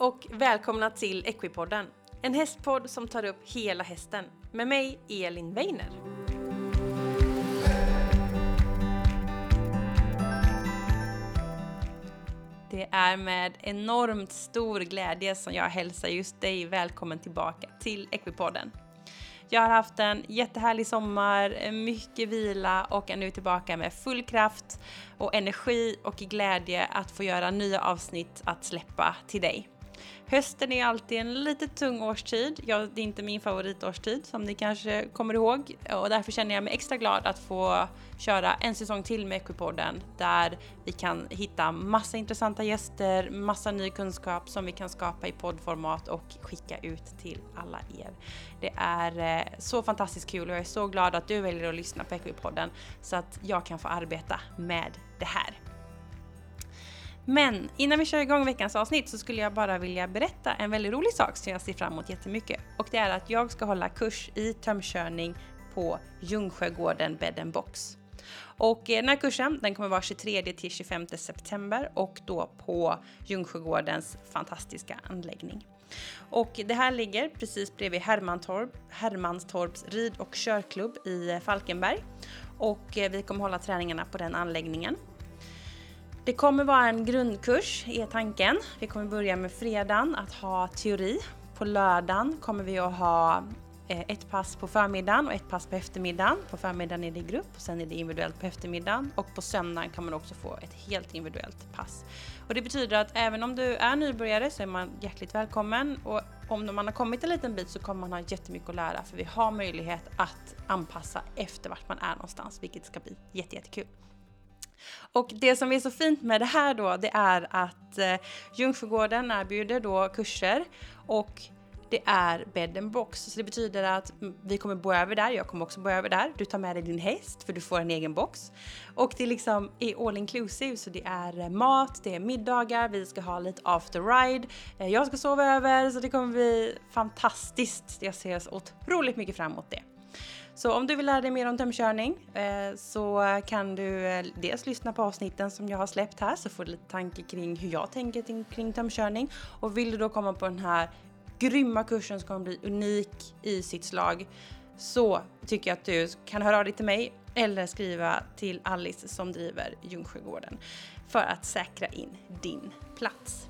och välkomna till Equipodden. En hästpodd som tar upp hela hästen. Med mig, Elin Weiner. Det är med enormt stor glädje som jag hälsar just dig välkommen tillbaka till Equipodden. Jag har haft en jättehärlig sommar, mycket vila och är nu tillbaka med full kraft och energi och glädje att få göra nya avsnitt att släppa till dig. Hösten är alltid en lite tung årstid. Ja, det är inte min favoritårstid som ni kanske kommer ihåg och därför känner jag mig extra glad att få köra en säsong till med Equipodden där vi kan hitta massa intressanta gäster, massa ny kunskap som vi kan skapa i poddformat och skicka ut till alla er. Det är eh, så fantastiskt kul och jag är så glad att du väljer att lyssna på Equipodden så att jag kan få arbeta med det här. Men innan vi kör igång veckans avsnitt så skulle jag bara vilja berätta en väldigt rolig sak som jag ser fram emot jättemycket. Och det är att jag ska hålla kurs i tömkörning på Ljungsjögården Bed Box. Och eh, den här kursen den kommer vara 23 till 25 september och då på Ljungsjögårdens fantastiska anläggning. Och det här ligger precis bredvid Hermantorp, Hermanstorps rid och körklubb i Falkenberg. Och eh, vi kommer hålla träningarna på den anläggningen. Det kommer vara en grundkurs är tanken. Vi kommer börja med fredagen att ha teori. På lördagen kommer vi att ha eh, ett pass på förmiddagen och ett pass på eftermiddagen. På förmiddagen är det i grupp och sen är det individuellt på eftermiddagen. Och på söndagen kan man också få ett helt individuellt pass. Och det betyder att även om du är nybörjare så är man hjärtligt välkommen. Och om man har kommit en liten bit så kommer man ha jättemycket att lära för vi har möjlighet att anpassa efter vart man är någonstans, vilket ska bli jättekul. Och det som är så fint med det här då, det är att eh, Ljungsjögården erbjuder då kurser och det är bed and box. Så det betyder att vi kommer bo över där, jag kommer också bo över där. Du tar med dig din häst för du får en egen box. Och det är liksom är all inclusive så det är eh, mat, det är middagar, vi ska ha lite after ride. Eh, jag ska sova över så det kommer bli fantastiskt. Jag ser så otroligt mycket fram emot det. Så om du vill lära dig mer om tömkörning eh, så kan du eh, dels lyssna på avsnitten som jag har släppt här så får du lite tanke kring hur jag tänker kring tömkörning. Och vill du då komma på den här grymma kursen som kommer bli unik i sitt slag så tycker jag att du kan höra av dig till mig eller skriva till Alice som driver Ljungsjögården för att säkra in din plats.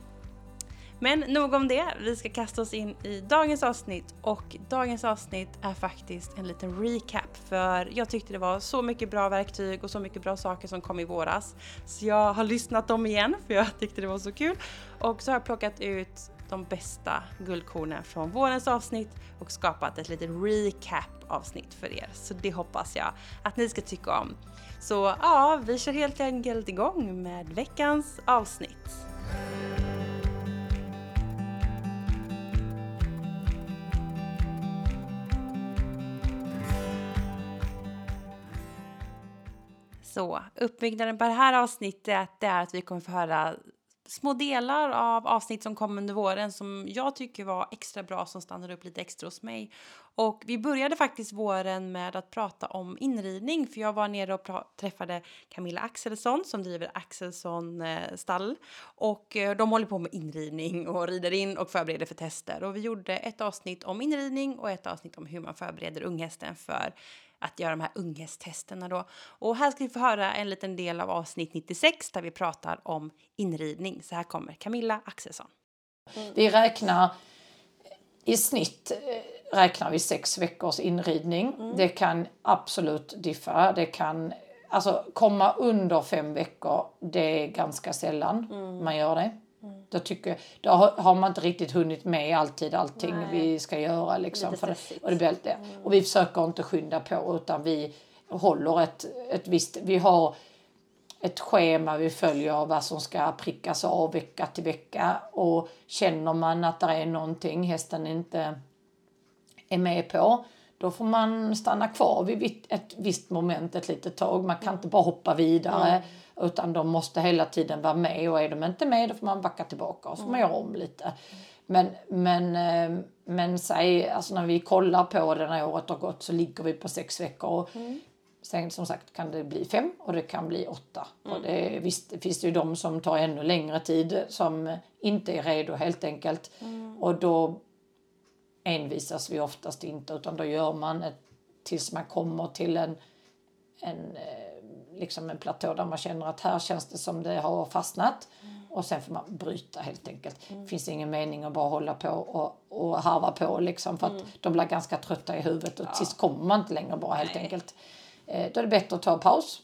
Men nog om det, vi ska kasta oss in i dagens avsnitt och dagens avsnitt är faktiskt en liten recap för jag tyckte det var så mycket bra verktyg och så mycket bra saker som kom i våras. Så jag har lyssnat dem igen för jag tyckte det var så kul och så har jag plockat ut de bästa guldkornen från vårens avsnitt och skapat ett litet recap avsnitt för er. Så det hoppas jag att ni ska tycka om. Så ja, vi kör helt enkelt igång med veckans avsnitt. Så uppbyggnaden på det här avsnittet det är att vi kommer få höra små delar av avsnitt som kom under våren som jag tycker var extra bra som stannade upp lite extra hos mig. Och vi började faktiskt våren med att prata om inridning för jag var nere och träffade Camilla Axelsson som driver Axelsson stall och eh, de håller på med inridning och rider in och förbereder för tester och vi gjorde ett avsnitt om inridning och ett avsnitt om hur man förbereder unghästen för att göra de här unghästtesterna då. Och här ska vi få höra en liten del av avsnitt 96 där vi pratar om inridning. Så här kommer Camilla Axelsson. Mm. Vi räknar i snitt eh, räknar vi sex veckors inridning. Mm. Det kan absolut diffa. Det kan alltså komma under fem veckor. Det är ganska sällan mm. man gör det. Mm. Då, tycker, då har man inte riktigt hunnit med alltid allting Nej. vi ska göra. Liksom, för och, det, det. Mm. och vi försöker inte skynda på utan vi håller ett, ett visst... Vi har ett schema vi följer vad som ska prickas av vecka till vecka. Och känner man att det är någonting hästen inte är med på då får man stanna kvar vid ett visst moment ett litet tag. Man kan inte bara hoppa vidare. Mm. Utan de måste hela tiden vara med och är de inte med då får man backa tillbaka och så får man göra om lite. Men, men, eh, men säg, alltså när vi kollar på det när året har gått så ligger vi på sex veckor. Mm. Sen som sagt kan det bli fem och det kan bli åtta. Mm. Och det, visst det finns det ju de som tar ännu längre tid som inte är redo helt enkelt. Mm. Och då envisas vi oftast inte utan då gör man ett, tills man kommer till en, en, eh, liksom en platå där man känner att här känns det som det har fastnat. Mm. Och sen får man bryta helt enkelt. Mm. finns ingen mening att bara hålla på och, och harva på liksom för att mm. de blir ganska trötta i huvudet och ja. tills kommer man inte längre bra helt Nej. enkelt. Eh, då är det bättre att ta paus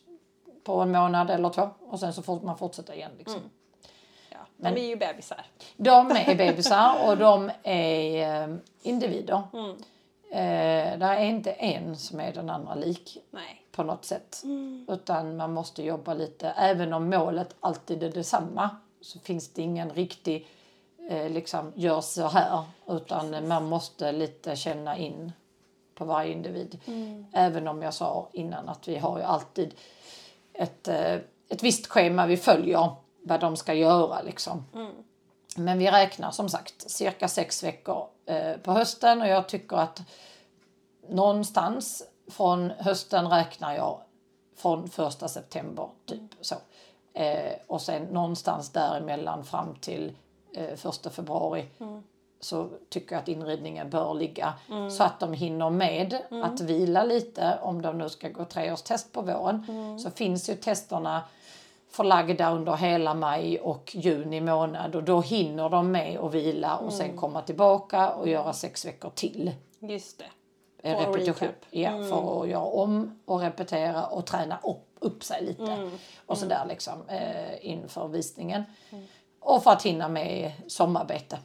på en månad eller två och sen så får man fortsätta igen. Liksom. Mm. Ja, de Men, är ju bebisar. De är bebisar och de är eh, individer. Mm. Eh, det är inte en som är den andra lik Nej. på något sätt. Mm. Utan man måste jobba lite, även om målet alltid är detsamma så finns det ingen riktig eh, liksom gör så här utan man måste lite känna in på varje individ. Mm. Även om jag sa innan att vi har ju alltid ett, eh, ett visst schema vi följer vad de ska göra liksom. Mm. Men vi räknar som sagt cirka sex veckor eh, på hösten och jag tycker att någonstans från hösten räknar jag från första september typ så. Eh, och sen någonstans däremellan fram till eh, första februari mm så tycker jag att inridningen bör ligga mm. så att de hinner med mm. att vila lite om de nu ska gå treårstest på våren. Mm. Så finns ju testerna förlagda under hela maj och juni månad och då hinner de med att vila och sen mm. komma tillbaka och göra sex veckor till. Just det. Eh, repetition. Ja, mm. för att göra om och repetera och träna upp, upp sig lite mm. och sådär liksom eh, inför visningen. Och för att hinna med sommarbete.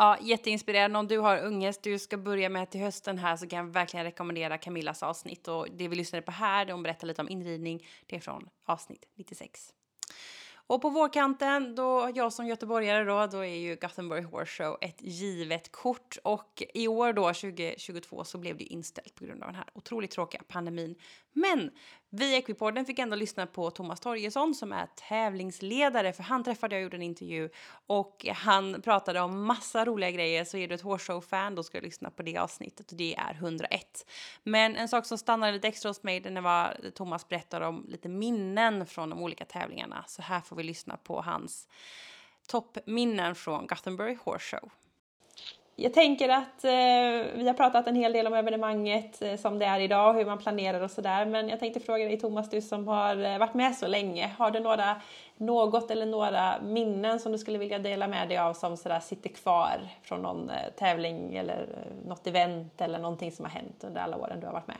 Ja, jätteinspirerande. Om du har ungest du ska börja med till hösten här så kan jag verkligen rekommendera Camillas avsnitt. Och det vi lyssnade på här, där hon berättar lite om inridning, det är från avsnitt 96. Och på vårkanten, då, jag som göteborgare då, då är ju Gothenburg Horse Show ett givet kort. Och i år då, 2022, så blev det inställt på grund av den här otroligt tråkiga pandemin. Men vi i Equipodden fick ändå lyssna på Thomas Torgesson som är tävlingsledare, för han träffade jag och gjorde en intervju och han pratade om massa roliga grejer. Så är du ett Horse-show-fan, då ska du lyssna på det avsnittet och det är 101. Men en sak som stannade lite extra hos mig, det var Thomas berättade om lite minnen från de olika tävlingarna. Så här får vi lyssna på hans toppminnen från Gothenburg Horse Show. Jag tänker att eh, vi har pratat en hel del om evenemanget eh, som det är idag, hur man planerar och sådär. Men jag tänkte fråga dig Thomas, du som har eh, varit med så länge. Har du några, något eller några minnen som du skulle vilja dela med dig av som sådär sitter kvar från någon eh, tävling eller eh, något event eller någonting som har hänt under alla åren du har varit med?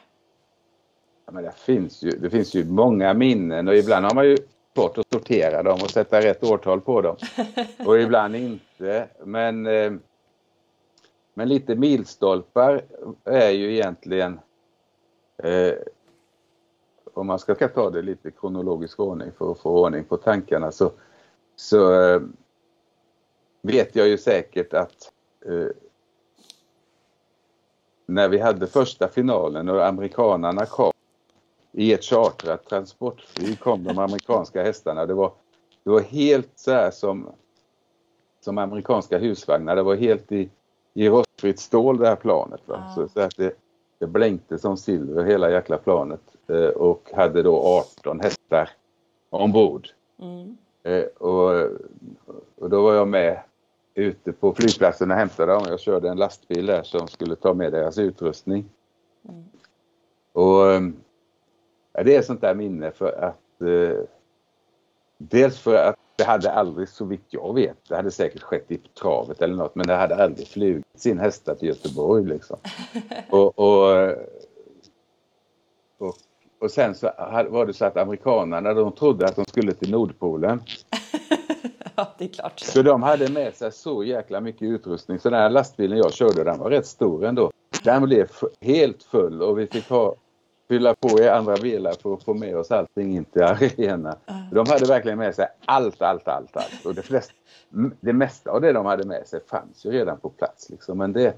Ja, men det, finns ju, det finns ju många minnen och ibland har man ju svårt att sortera dem och sätta rätt årtal på dem. Och ibland inte. Men men lite milstolpar är ju egentligen eh, om man ska ta det lite i kronologisk ordning för att få ordning på tankarna så, så eh, vet jag ju säkert att eh, när vi hade första finalen och amerikanarna kom i ett chartrat transportflyg kom de amerikanska hästarna. Det var, det var helt så här som, som amerikanska husvagnar. Det var helt i, i rostfritt stål det här planet. Va? Ja. Så, så, att det, det blänkte som silver hela jäkla planet eh, och hade då 18 hästar ombord. Mm. Eh, och, och då var jag med ute på flygplatsen och hämtade dem. Jag körde en lastbil där som skulle ta med deras utrustning. Mm. Och ja, det är sånt där minne för att eh, dels för att det hade aldrig, så vitt jag vet, det hade säkert skett i travet eller något, men det hade aldrig flugit sin hästar till Göteborg liksom. och, och, och, och, sen så var det så att amerikanerna, de trodde att de skulle till Nordpolen. ja, det är klart. Så de hade med sig så jäkla mycket utrustning, så den här lastbilen jag körde, den var rätt stor ändå. Den blev helt full och vi fick ha fylla på i andra bilar för att få med oss allting in till arenan. De hade verkligen med sig allt, allt, allt, allt. Och det, flest, det mesta av det de hade med sig fanns ju redan på plats. Liksom. Men det,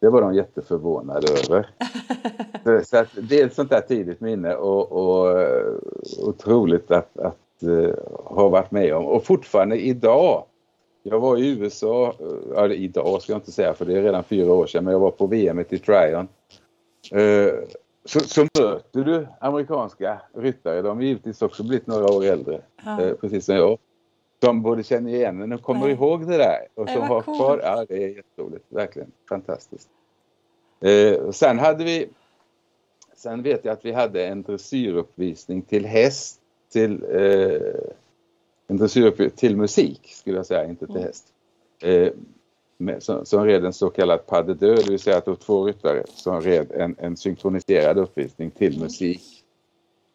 det var de jätteförvånade över. så att det är ett sånt där tidigt minne och, och otroligt att, att uh, ha varit med om. Och fortfarande idag jag var i USA, ja, idag ska jag inte säga för det är redan fyra år sedan, men jag var på VM i Tryon. Uh, så, så möter du amerikanska ryttare. De har givetvis också blivit några år äldre, Ja. eh, precis som jag. Som både känner igen den och kommer Nej. ihåg det där. Och som har coolt. kvar. Ja, det är jätteroligt. Verkligen fantastiskt. Eh, sen hade vi Sen vet jag att vi hade en dressyruppvisning till häst till eh, en dressyruppvisning till musik skulle jag säga, inte till Mm. häst. Eh, som, red en så kallad pas de deux, det vill säga att det var två ryttare som red en, en synkroniserad uppvisning till musik.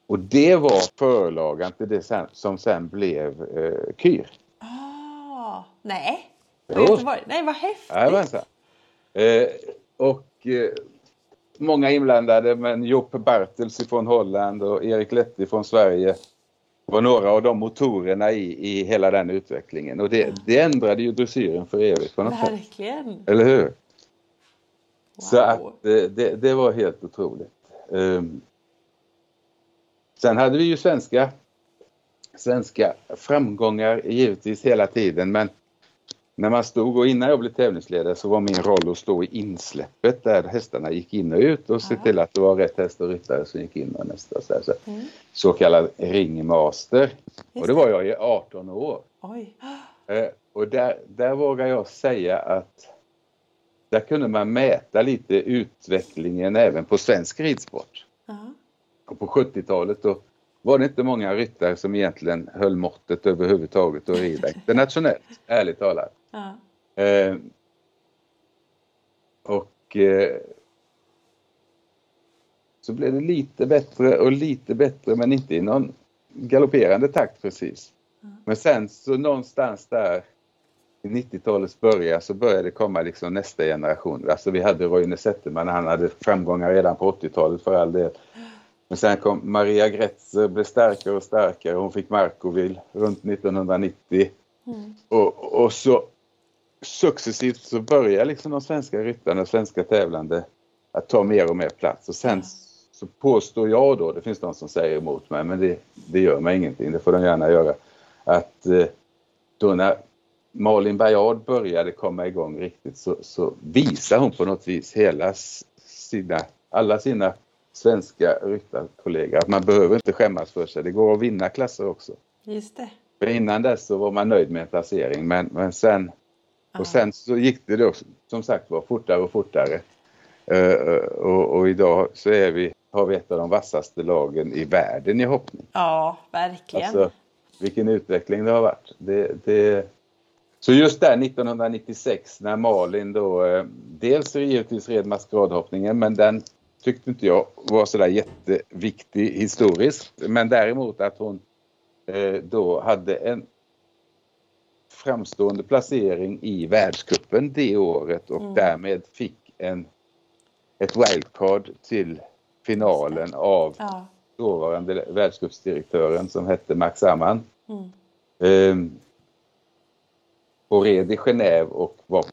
Och det var förlagan till det sen, som sen blev eh, Kyr. Ah, nej. Jo. Nej, vad häftigt. Jajamensan. Eh, och eh, många inblandade men Joppe Bartels från Holland och Erik Letti från Sverige var några av de motorerna i, i hela den utvecklingen. Och det, det ändrade ju dressyren för evigt på något sätt. Verkligen. Eller hur? Så Wow. att eh, det, det var helt otroligt. Um, sen hade vi ju svenska, svenska framgångar givetvis hela tiden men när man stod och innan jag blev tävlingsledare så var min roll att stå i insläppet där hästarna gick in och ut och se Ja. till att det var rätt häst och ryttare som gick in och nästa. Så, så, Mm. så kallad ringmaster. Och det var jag i 18 år. Oj. Eh, och där, där vågar jag säga att där kunde man mäta lite utvecklingen även på svensk ridsport. Ja. Och på 70-talet då var det inte många ryttare som egentligen höll måttet överhuvudtaget och rida internationellt, ärligt talat. Ja. Eh, och eh, så blev det lite bättre och lite bättre men inte i någon galopperande takt precis. Men sen så någonstans där i 90-talets början så började det komma liksom nästa generation. Alltså vi hade Roine Zetterman, han hade framgångar redan på 80-talet för all del. Men sen kom Maria Gretzer, blev starkare och starkare. Hon fick Markoville runt 1990. Mm. Och, och så successivt så börjar liksom de svenska ryttarna, svenska tävlande att ta mer och mer plats. Och sen så påstår jag då, det finns de som säger emot mig, men det, det gör mig ingenting, det får de gärna göra, att eh, då när Malin Bajard började komma igång riktigt så, så visar hon på något vis hela sina, alla sina svenska ryttarkollegor att man behöver inte skämmas för sig. Det går att vinna klasser också. Just det. För innan dess så var man nöjd med en placering men, men sen Ja. och sen så gick det då som sagt var fortare och fortare. Eh, och, och idag så är vi, har vi ett av de vassaste lagen i världen i hoppning. Ja, verkligen. Alltså vilken utveckling det har varit. Det, det... Så just där 1996 när Malin då eh, dels givetvis red maskeradhoppningen men den tyckte inte jag var sådär jätteviktig historiskt. Men däremot att hon eh, då hade en framstående placering i världscupen det året och Mm. därmed fick en, ett wildcard till finalen av ja. dåvarande världscupsdirektören som hette Max Amman. Mm. Ehm, och red i Genève och var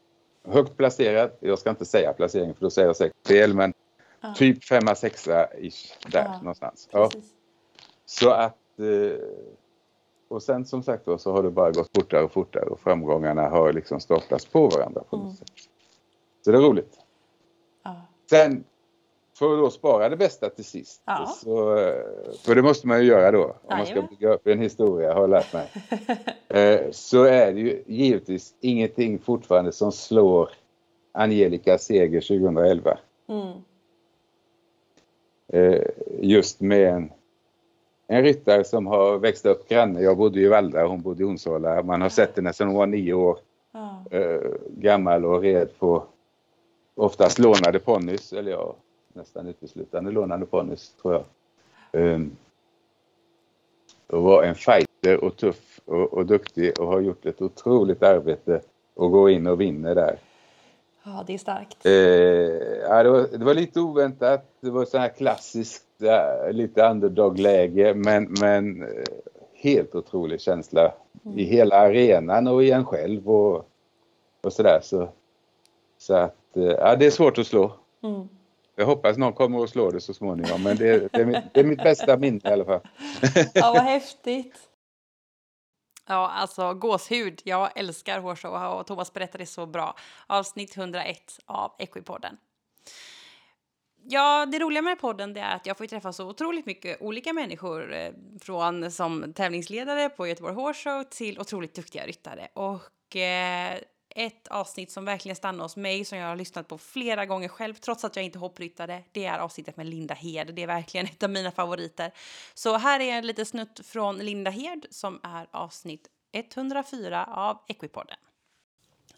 högt placerad. Jag ska inte säga placeringen för då säger jag säkert fel men Ja. typ femma, sexa ish där Ja, någonstans. Ja. Så att eh, och sen som sagt då så har det bara gått fortare och fortare och framgångarna har liksom startats på varandra på något Mm. sätt. Så det är roligt. Ja. Sen för att då spara det bästa till sist. Ja. Så, för det måste man ju göra då om man ska bygga upp en historia har jag lärt mig. Eh, så är det ju givetvis ingenting fortfarande som slår Angelica seger 2011. Mm. Eh, just med en, en ryttare som har växt upp granne. Jag bodde i Valda, hon bodde i Onsala. Man har sett henne sedan hon var nio år Ja. eh, gammal och red på oftast lånade ponnys, eller ja, nästan uteslutande lånade ponnys tror jag. Um, och var en fighter och tuff och, och duktig och har gjort ett otroligt arbete och går in och vinner där. Ja, det är starkt. Eh, ja, det, var, det var lite oväntat. Det var så här klassiskt, ja, lite underdog-läge men, men eh, helt otrolig känsla i hela arenan och i en själv och, och sådär. Så, så att, eh, ja, det är svårt att slå. Mm. Jag hoppas någon kommer att slå det så småningom men det, det, är, mitt, det är mitt bästa minne i alla fall. Ja, vad häftigt. Ja, alltså gåshud. Jag älskar hårshow och Thomas berättade så bra. Avsnitt 101 av Equipodden. Ja, det roliga med podden det är att jag får träffa så otroligt mycket olika människor. Eh, från som tävlingsledare på Göteborg Horse Show till otroligt duktiga ryttare. Och eh, ett avsnitt som verkligen stannar hos mig, som jag har lyssnat på flera gånger själv, trots att jag inte är hoppryttare, det är avsnittet med Linda Hed. Det är verkligen ett av mina favoriter. Så här är en liten snutt från Linda Hed som är avsnitt 104 av Equipodden.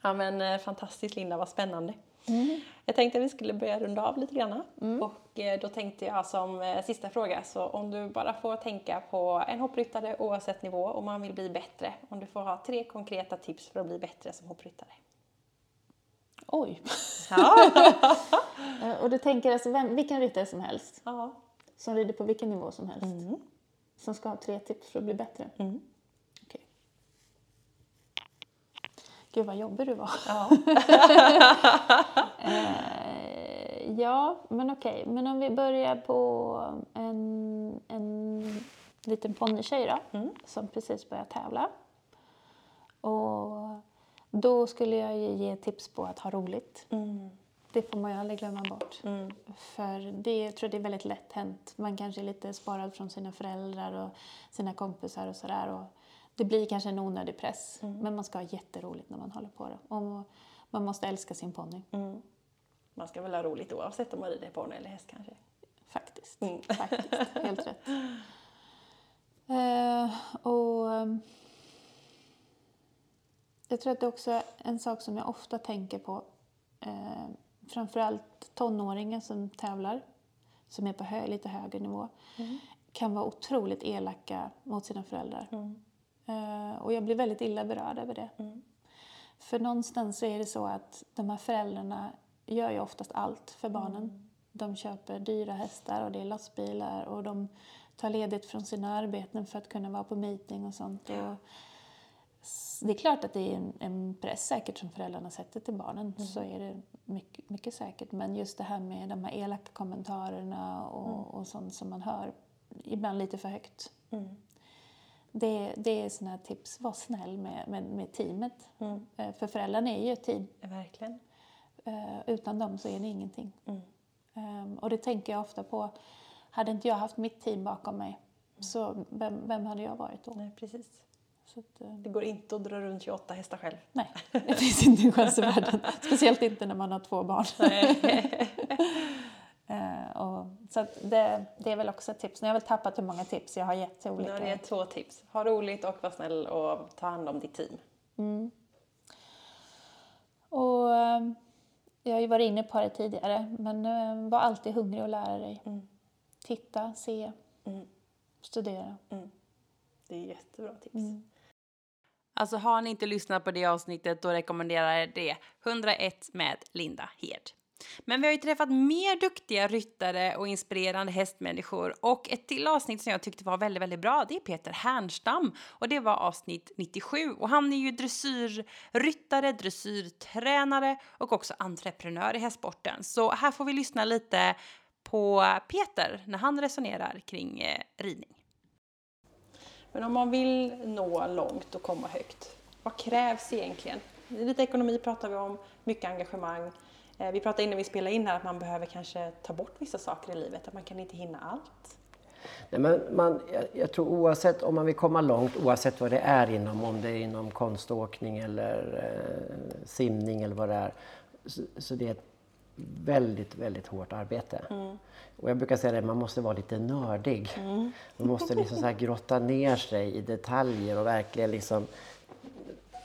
Ja men eh, fantastiskt Linda, vad spännande. Mm. Jag tänkte att vi skulle börja runda av lite grann. Mm. Och eh, då tänkte jag som eh, sista fråga, så om du bara får tänka på en hoppryttare oavsett nivå om man vill bli bättre. Om du får ha tre konkreta tips för att bli bättre som hoppryttare. Oj! Ja. och du tänker alltså vem, vilken ryttare som helst? Ja. Som rider på vilken nivå som helst? Mm. Som ska ha tre tips för att bli bättre? Mm. Gud vad jobbig du var. Ja, eh, ja men okej. Okay. Men om vi börjar på en, en liten ponnykej då, mm. som precis börjar tävla. Och då skulle jag ju ge tips på att ha roligt. Mm. Det får man ju aldrig glömma bort. Mm. För det, jag tror det är väldigt lätt hänt. Man kanske är lite sparad från sina föräldrar och sina kompisar och sådär det blir kanske en onödig press. Mm. Men man ska ha jätteroligt när man håller på det. Och man måste älska sin ponny. Mm. Man ska väl ha roligt oavsett om man rider ponny eller häst kanske? Faktiskt. Mm. Faktiskt. Helt rätt. Uh, och um, Jag tror att det också är en sak som jag ofta tänker på. Uh, framförallt tonåringar som tävlar, som är på hö lite högre nivå, mm. kan vara otroligt elaka mot sina föräldrar. Mm. Eh, och jag blir väldigt illa berörd över det. Mm. För någonstans så är det så att de här föräldrarna gör ju oftast allt för barnen. Mm. De köper dyra hästar och det är lastbilar och de tar ledigt från sina arbeten för att kunna vara på meeting och sånt. Ja. Och det är klart att det är en, en, press säkert som föräldrarna sätter till barnen. Mm. Så är det mycket, mycket, säkert. Men just det här med de här elaka kommentarerna och, mm. och sånt som man hör ibland lite för högt. Mm det, det är sådana tips. Var snäll med, med, med teamet. Mm. Eh, för föräldrarna är ju ett team. Verkligen. Uh, utan dem så är det ingenting. Mm. Um, och det tänker jag ofta på. Hade inte jag haft mitt team bakom mig, mm. så vem, vem hade jag varit då? Nej, precis. Att, uh, det går inte att dra runt 28 hästar själv. Nej, det finns inte en chans i världen. Speciellt inte när man har två barn. Uh, och, så det, det, är väl också ett tips. Nu har jag väl tappat hur många tips jag har gett till olika. Nu har du gett två tips. Ha roligt och var snäll och ta hand om ditt team. Mm. Och, uh, jag har ju varit inne på det tidigare, men uh, var alltid hungrig och lära dig. Mm. Titta, se, mm. studera. Mm. Det är jättebra tips. Mm. Alltså har ni inte lyssnat på det avsnittet då rekommenderar jag det 101 med Linda Hed. Men vi har ju träffat mer duktiga ryttare och inspirerande hästmänniskor och ett till avsnitt som jag tyckte var väldigt, väldigt bra, det är Peter Härnstam och det var avsnitt 97 och han är ju dressyrryttare, dressyrtränare och också entreprenör i hästsporten. Så här får vi lyssna lite på Peter när han resonerar kring eh, ridning. Men om man vill nå långt och komma högt, vad krävs egentligen? Lite ekonomi pratar vi om, mycket engagemang. Eh, vi pratade innan vi spelade in här att man behöver kanske ta bort vissa saker i livet, att man kan inte hinna allt. Nej, men man, jag, jag, tror oavsett om man vill komma långt, oavsett vad det är inom, om det är inom konståkning eller eh, simning eller vad det är, så, så, det är ett väldigt, väldigt hårt arbete. Mm. Och jag brukar säga det, man måste vara lite nördig. Mm. Man måste liksom så grotta ner sig i detaljer och verkligen liksom,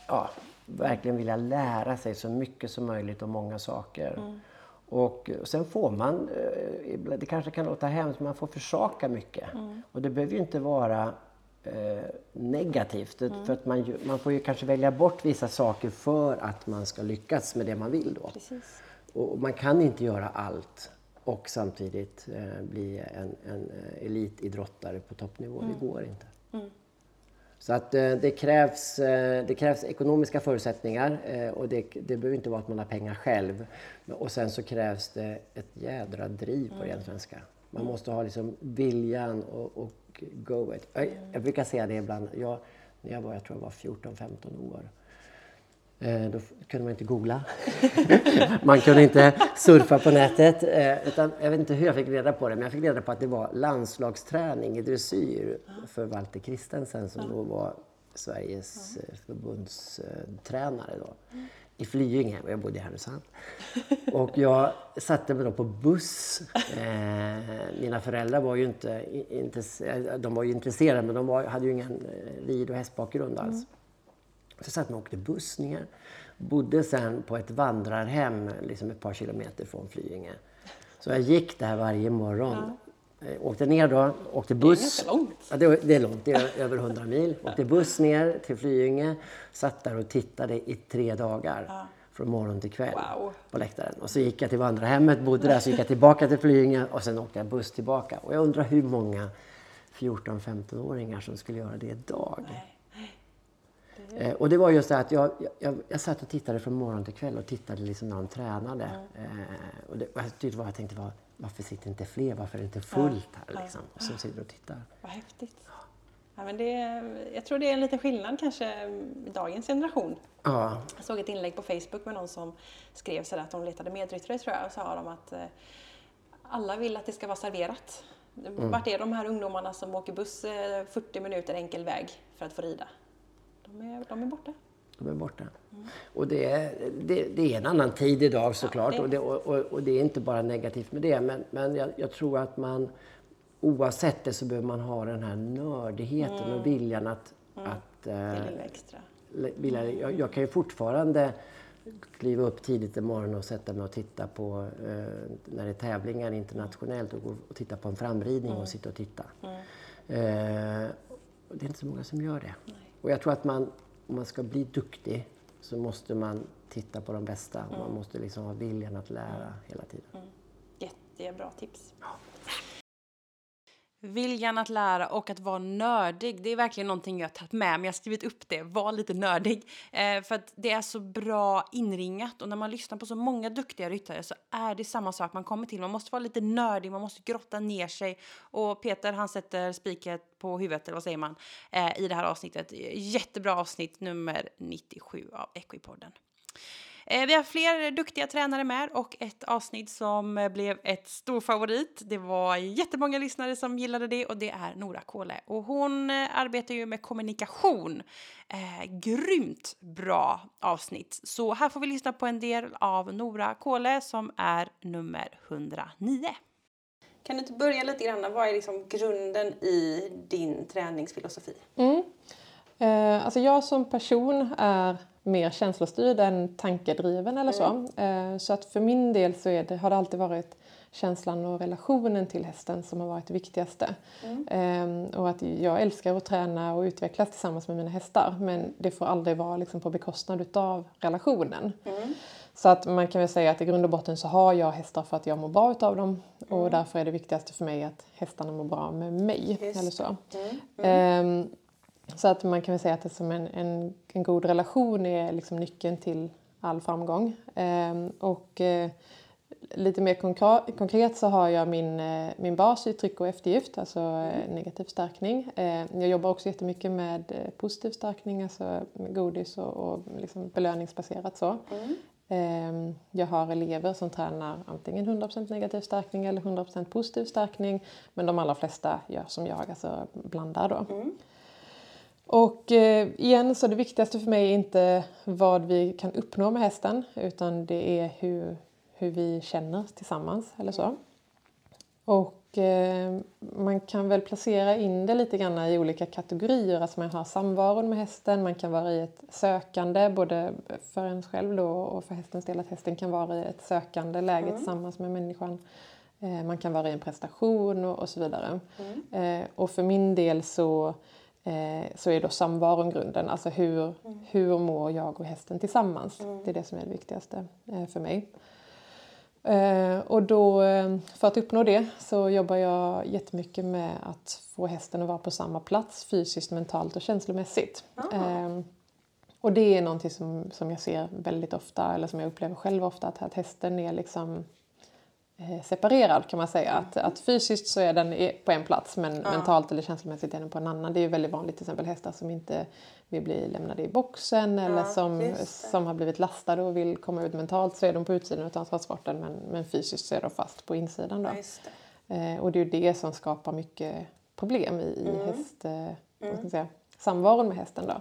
ja, verkligen vilja lära sig så mycket som möjligt om många saker. Mm. Och sen får man, eh, det kanske kan låta hemskt, man får försaka mycket. Mm. Och det behöver ju inte vara eh, negativt. Mm. För att man, man får ju kanske välja bort vissa saker för att man ska lyckas med det man vill då. Precis. Och man kan inte göra allt och samtidigt eh, bli en, en eh, elitidrottare på toppnivå. Det mm. går inte. Mm. Så att eh, det krävs, eh, det krävs ekonomiska förutsättningar eh, och det, det behöver inte vara att man har pengar själv. Och sen så krävs det ett jädra driv på ren svenska. Man måste ha liksom viljan och, och go it. Jag, jag brukar säga det ibland. Jag, när jag var, jag tror jag var 14-15 år. Eh, då kunde man inte googla. man kunde inte surfa på nätet. Eh, utan jag vet inte hur jag fick reda på det, men jag fick reda på att det var landslagsträning i dressyr för Walter Kristensen som då var Sveriges eh, förbundstränare då. I Flyinge, jag bodde i Härnösand. Och jag satte mig då på buss. Mina föräldrar var ju inte, inte de var ju intresserade men de var, hade ju ingen rid och hästbakgrund alls. Så satt mig och åkte buss ner. Bodde sen på ett vandrarhem liksom ett par kilometer från Flyinge. Så jag gick där varje morgon. Eh, Åkte ner då, åkte buss. ganska långt. Ja, det, är- det är långt, det är över 100 mil. Åkte buss ner till Flyinge. Satt där och tittade i tre dagar. Från morgon till kväll Wow. på läktaren. Och så gick jag till vandrarhemmet, bodde där, så gick jag tillbaka till Flyinge och sen åkte jag buss tillbaka. Och jag undrar hur många 14-15-åringar som skulle göra det idag. Eh, och det var just det att jag, jag, jag satt och tittade från morgon till kväll och tittade liksom när de tränade. Eh, och det, jag bara, jag tänkte, var, varför sitter inte fler? Varför är det inte fullt här liksom? Som sitter och tittar. Vad häftigt. Ja, men det, jag tror det är en liten skillnad kanske i dagens generation. Ja, Jag såg ett inlägg på Facebook med någon som skrev sådär att de letade medryttare tror jag och sa de att eh, alla vill att det ska vara serverat. Vart är de här ungdomarna som åker buss eh, 40 minuter enkel väg för att få rida? De är, de är borta. de är borta. Och det är, det, det är en annan tid idag såklart. det- Och, det, och, och, och det är inte bara negativt med det. Men, men jag, jag tror att man oavsett det så behöver man ha den här nördigheten och viljan att, att Det eh, lilla extra. vilja, jag, jag kan ju fortfarande kliva upp tidigt i morgon och sätta mig och titta på eh, när det är tävlingar internationellt och gå och titta på en framridning och sitta och titta. Eh, och det är inte så många som gör det. Och jag tror att man, om man ska bli duktig så måste man titta på de bästa. Man måste liksom ha viljan att lära hela tiden. Jättebra tips. Viljan att lära och att vara nördig, det är verkligen någonting jag har tagit med mig. Jag har skrivit upp det, var lite nördig. Eh, för att det är så bra inringat och när man lyssnar på så många duktiga ryttare så är det samma sak man kommer till. Man måste vara lite nördig, man måste grotta ner sig. Och Peter han sätter spiket på huvudet, eller vad säger man, eh, i det här avsnittet. Jättebra avsnitt nummer 97 av Equipodden. Eh, Vi har fler duktiga tränare med och ett avsnitt som eh, blev ett stor favorit. Det var jättemånga lyssnare som gillade det och det är Nora Kåle. Och hon eh, arbetar ju med kommunikation. Eh, grymt bra avsnitt. Så här får vi lyssna på en del av Nora Kåle som är nummer 109. Kan du inte börja lite grann? Vad är liksom grunden i din träningsfilosofi? Mm. Eh, alltså jag som person är mer känslostyrd än tankedriven eller så. Eh, så att för min del så det, har det alltid varit känslan och relationen till hästen som har varit det viktigaste. Eh, och att jag älskar att träna och utvecklas tillsammans med mina hästar men det får aldrig vara liksom på bekostnad utav relationen. Så att man kan väl säga att i grund och botten så har jag hästar för att jag mår bra utav dem och därför är det viktigaste för mig att hästarna mår bra med mig. Eller så. Ehm, så att man kan väl säga att det är som en, en, en god relation är liksom nyckeln till all framgång. Ehm, och eh, lite mer konkret, så har jag min, eh, min bas i tryck och eftergift, alltså eh, negativ stärkning. Eh, jag jobbar också jättemycket med positiv stärkning, alltså godis och, och liksom belöningsbaserat så. Ehm, Jag har elever som tränar antingen 100% negativ stärkning eller 100% positiv stärkning. Men de allra flesta gör som jag, alltså blandar då. Och eh, igen så det viktigaste för mig är inte vad vi kan uppnå med hästen utan det är hur, hur vi känner tillsammans eller så. Och eh, man kan väl placera in det lite grann i olika kategorier. Alltså man har samvaron med hästen, man kan vara i ett sökande både för en själv då och för hästens del att hästen kan vara i ett sökande läge tillsammans med människan. Eh, man kan vara i en prestation och, och så vidare. Eh, och för min del så, eh, så är då samvaron grunden. Alltså hur, hur mår jag och hästen tillsammans? Det är det som är det viktigaste eh, för mig. Eh, och då, för att uppnå det så jobbar jag jättemycket med att få hästen att vara på samma plats fysiskt, mentalt och känslomässigt. Eh, och det är någonting som, som jag ser väldigt ofta, eller som jag upplever själv ofta, att, att hästen är liksom separerad kan man säga. Att, att fysiskt så är den på en plats men mentalt eller känslomässigt är den på en annan. Det är ju väldigt vanligt till exempel hästar som inte vill bli lämnade i boxen eller som, just det. som har blivit lastade och vill komma ut mentalt så är de på utsidan av transporten men, men fysiskt så är de fast på insidan. Då. Ja, det. Eh, och det är ju det som skapar mycket problem i, i Mm. häst, eh, vad ska man säga, samvaron med hästen. Då. Eh,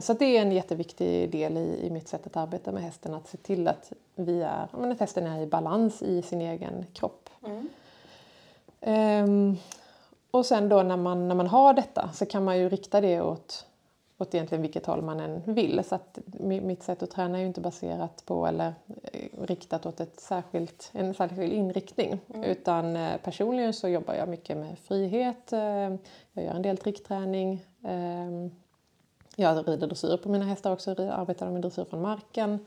så att det är en jätteviktig del i, i mitt sätt att arbeta med hästen, att se till att, vi är, men att hästen är i balans i sin egen kropp. Mm. Ehm, och sen då när man, när man har detta så kan man ju rikta det åt, åt egentligen vilket håll man än vill. Så att mi- mitt sätt att träna är ju inte baserat på eller eh, riktat åt ett särskilt, en särskild inriktning. Utan eh, personligen så jobbar jag mycket med frihet, eh, jag gör en del trickträning. ehm, jag rider dressyr på mina hästar också, arbetar med dressyr från marken.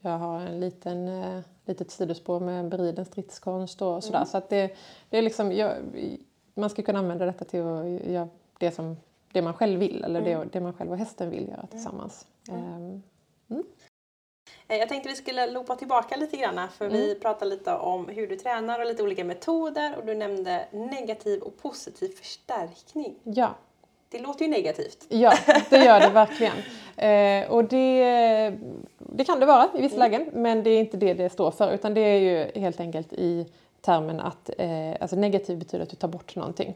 Jag har en liten, eh, litet sidospår med beriden stridskonst och sådär. Så att det, det är liksom, jag, man ska kunna använda detta till att göra det, som, det man själv vill eller det, det man själv och hästen vill göra tillsammans. Ehm, Eh, Jag tänkte vi skulle loopa tillbaka lite grann för vi pratade lite om hur du tränar och lite olika metoder och du nämnde negativ och positiv förstärkning. ja. Det låter ju negativt. Ja, det gör det verkligen. Eh, och det, det kan det vara i vissa lägen, men det är inte det det står för. Utan det är ju helt enkelt i termen att eh, alltså negativ betyder att du tar bort någonting.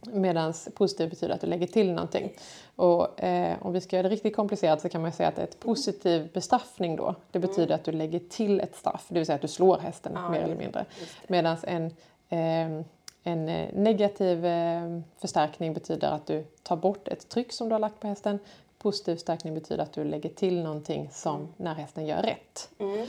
Medan positiv betyder att du lägger till någonting. Och eh, om vi ska göra det riktigt komplicerat så kan man säga att ett positiv bestraffning då, det betyder att du lägger till ett straff. Det vill säga att du slår hästen Ja, mer eller mindre. Medan en, eh, en eh, negativ eh, förstärkning betyder att du tar bort ett tryck som du har lagt på hästen. Positiv förstärkning betyder att du lägger till någonting som när hästen gör rätt. Mm.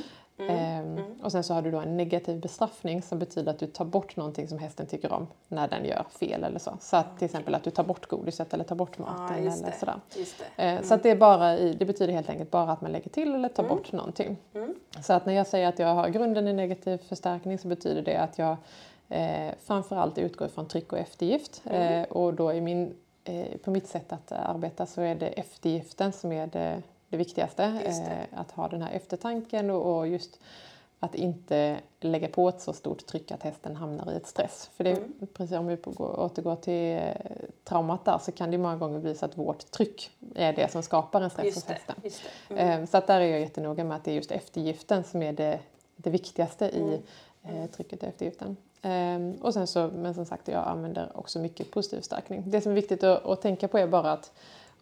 Ehm, Och sen så har du då en negativ bestraffning som betyder att du tar bort någonting som hästen tycker om när den gör fel eller så. Så att till exempel att du tar bort godiset eller tar bort maten Ja, eller sådär. Eh, Så att det, är bara i, det betyder helt enkelt bara att man lägger till eller tar bort någonting. Så att när jag säger att jag har grunden i negativ förstärkning så betyder det att jag eh, framförallt utgår från tryck och eftergift. Eh, och då i min, eh, på mitt sätt att arbeta så är det eftergiften som är det, det viktigaste. Det. Eh, att ha den här eftertanken och, och just att inte lägga på ett så stort tryck att hästen hamnar i ett stress. För det, Mm. precis om vi går- återgår till eh, traumat där så kan det många gånger bli så att vårt tryck är det som skapar en stress hos Just det. hästen. Det. Mm. Eh, Så att där är jag jättenoga med att det är just eftergiften som är det, det viktigaste i Mm. trycket och eftergiften. Ehm, och sen så, men som sagt, jag använder också mycket positiv förstärkning. Det som är viktigt att, att tänka på är bara att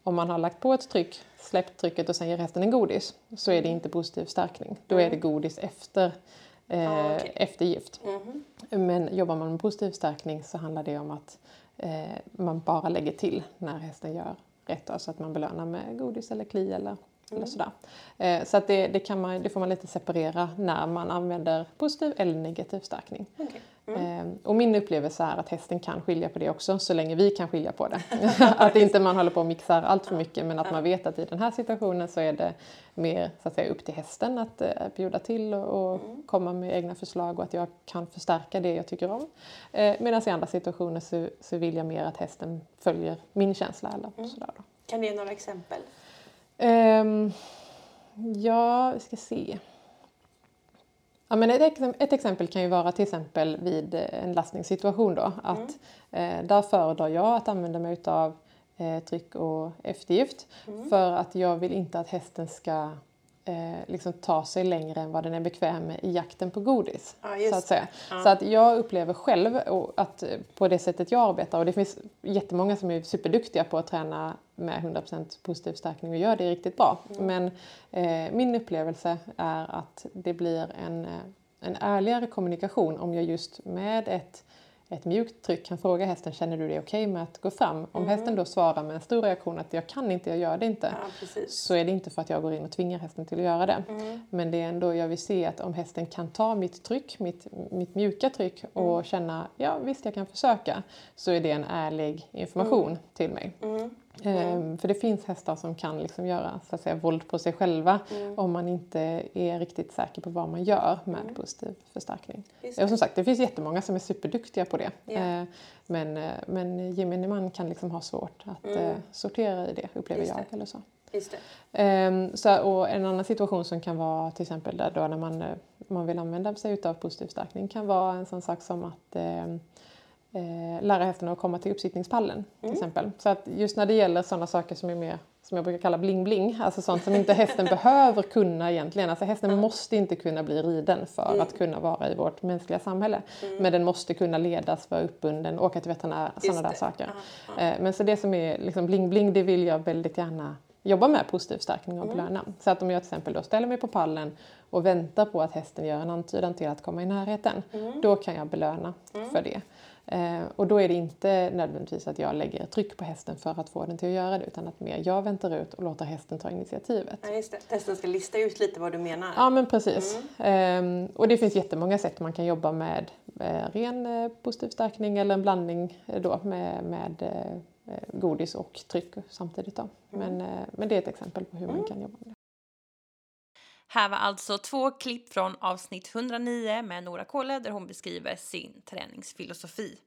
om man har lagt på ett tryck, släppt trycket och sen ger hästen en godis så är det inte positiv förstärkning. Då är det godis efter eh, Ah, okej. eftergift. Mhm. Men jobbar man med positiv förstärkning så handlar det om att eh, man bara lägger till när hästen gör rätt. då, Så att man belönar med godis eller kli eller, eller sådär. Eh, så att det, det, kan man, det får man lite separera när man använder positiv eller negativ förstärkning. Okej. Eh, och min upplevelse är att hästen kan skilja på det också så länge vi kan skilja på det. att inte man håller på och mixar allt för mycket men att man vet att i den här situationen så är det mer så att säga, upp till hästen att eh, bjuda till och, och komma med egna förslag och att jag kan förstärka det jag tycker om. Eh, Medan i andra situationer så, så vill jag mer att hästen följer min känsla eller sådär då. Kan du ge några exempel? Ehm, ja, vi ska se. Ja, men ett, ett exempel kan ju vara till exempel vid eh, en lastningssituation då. Att, eh, där föredrar jag att använda mig av eh, tryck och eftergift. För att jag vill inte att hästen ska eh, liksom ta sig längre än vad den är bekväm med i jakten på godis. Ja, så att säga. Ja. Så att jag upplever själv att eh, på det sättet jag arbetar, och det finns jättemånga som är superduktiga på att träna med 100% positiv förstärkning och gör det riktigt bra. Men eh, min upplevelse är att det blir en, eh, en ärligare kommunikation om jag just med ett ett mjukt tryck kan fråga hästen, känner du det okej med att gå fram? Om hästen då svarar med en stor reaktion att jag kan inte, jag gör det inte. Ja. Så är det inte för att jag går in och tvingar hästen till att göra det. Men det är ändå, jag vill se att om hästen kan ta mitt tryck, mitt, mitt mjuka tryck och känna, ja visst jag kan försöka. Så är det en ärlig information till mig. Ehm, för det finns hästar som kan liksom göra så att säga, våld på sig själva om man inte är riktigt säker på vad man gör med positiv förstärkning. Och som sagt, det finns jättemånga som är superduktiga på det. Eh, men, eh, men gemene man kan liksom ha svårt att eh, sortera i det, upplever Just jag. det. Eller så. Ehm, så, och en annan situation som kan vara till exempel där då när man, eh, man vill använda sig av positiv stärkning kan vara en sån sak som att ehm, eh, lära hästen att komma till uppsittningspallen till exempel. Så att just när det gäller sådana saker som är mer som jag brukar kalla bling-bling, alltså sånt som inte hästen behöver kunna egentligen. Alltså hästen måste inte kunna bli riden för att kunna vara i vårt mänskliga samhälle. Men den måste kunna ledas, vara uppbunden, åka till veterinär, sådana där saker. Eh, Men så det som är liksom bling-bling, det vill jag väldigt gärna jobba med positiv stärkning och belöna. Så att om jag till exempel då ställer mig på pallen och väntar på att hästen gör en antydan till att komma i närheten, då kan jag belöna för det. Eh, och då är det inte nödvändigtvis att jag lägger tryck på hästen för att få den till att göra det, utan att mer jag väntar ut och låter hästen ta initiativet. Ja, just det. Testen ska lista ut lite vad du menar. Ja, men precis. Ehm, och det finns jättemånga sätt man kan jobba med eh, ren eh, positiv stärkning eller en blandning eh, då med, med eh, eh, godis och tryck samtidigt. Då. Men, eh, men det är ett exempel på hur man kan jobba med det. Här var alltså två klipp från avsnitt 109 med Nora Kåle där hon beskriver sin träningsfilosofi.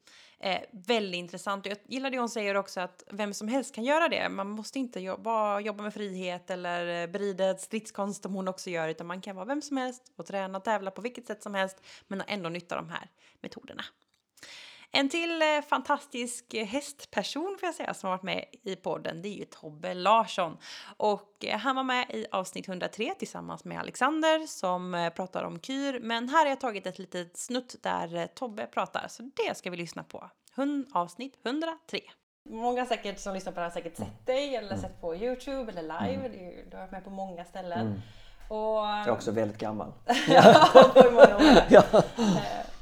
Eh, väldigt intressant. Och Jag gillar det hon säger också att vem som helst kan göra det. Man måste inte jobba, jobba med frihet eller eh, berida stridskonst som hon också gör utan man kan vara vem som helst och träna och tävla på vilket sätt som helst men ändå nytta de här metoderna. En till eh, fantastisk eh, hästperson får jag säga som har varit med i podden det är ju Tobbe Larsson. Och eh, han var med i avsnitt 103 tillsammans med Alexander som eh, pratar om kyr. Men här har jag tagit ett litet snutt där Tobbe pratar så det ska vi lyssna på. Hund, avsnitt 103. Många säkert som lyssnar på det här har säkert sett dig eller sett på Youtube eller live. Ju- Du har varit med på många ställen. Och, Jag är också väldigt gammal. ja, på många år. Ja.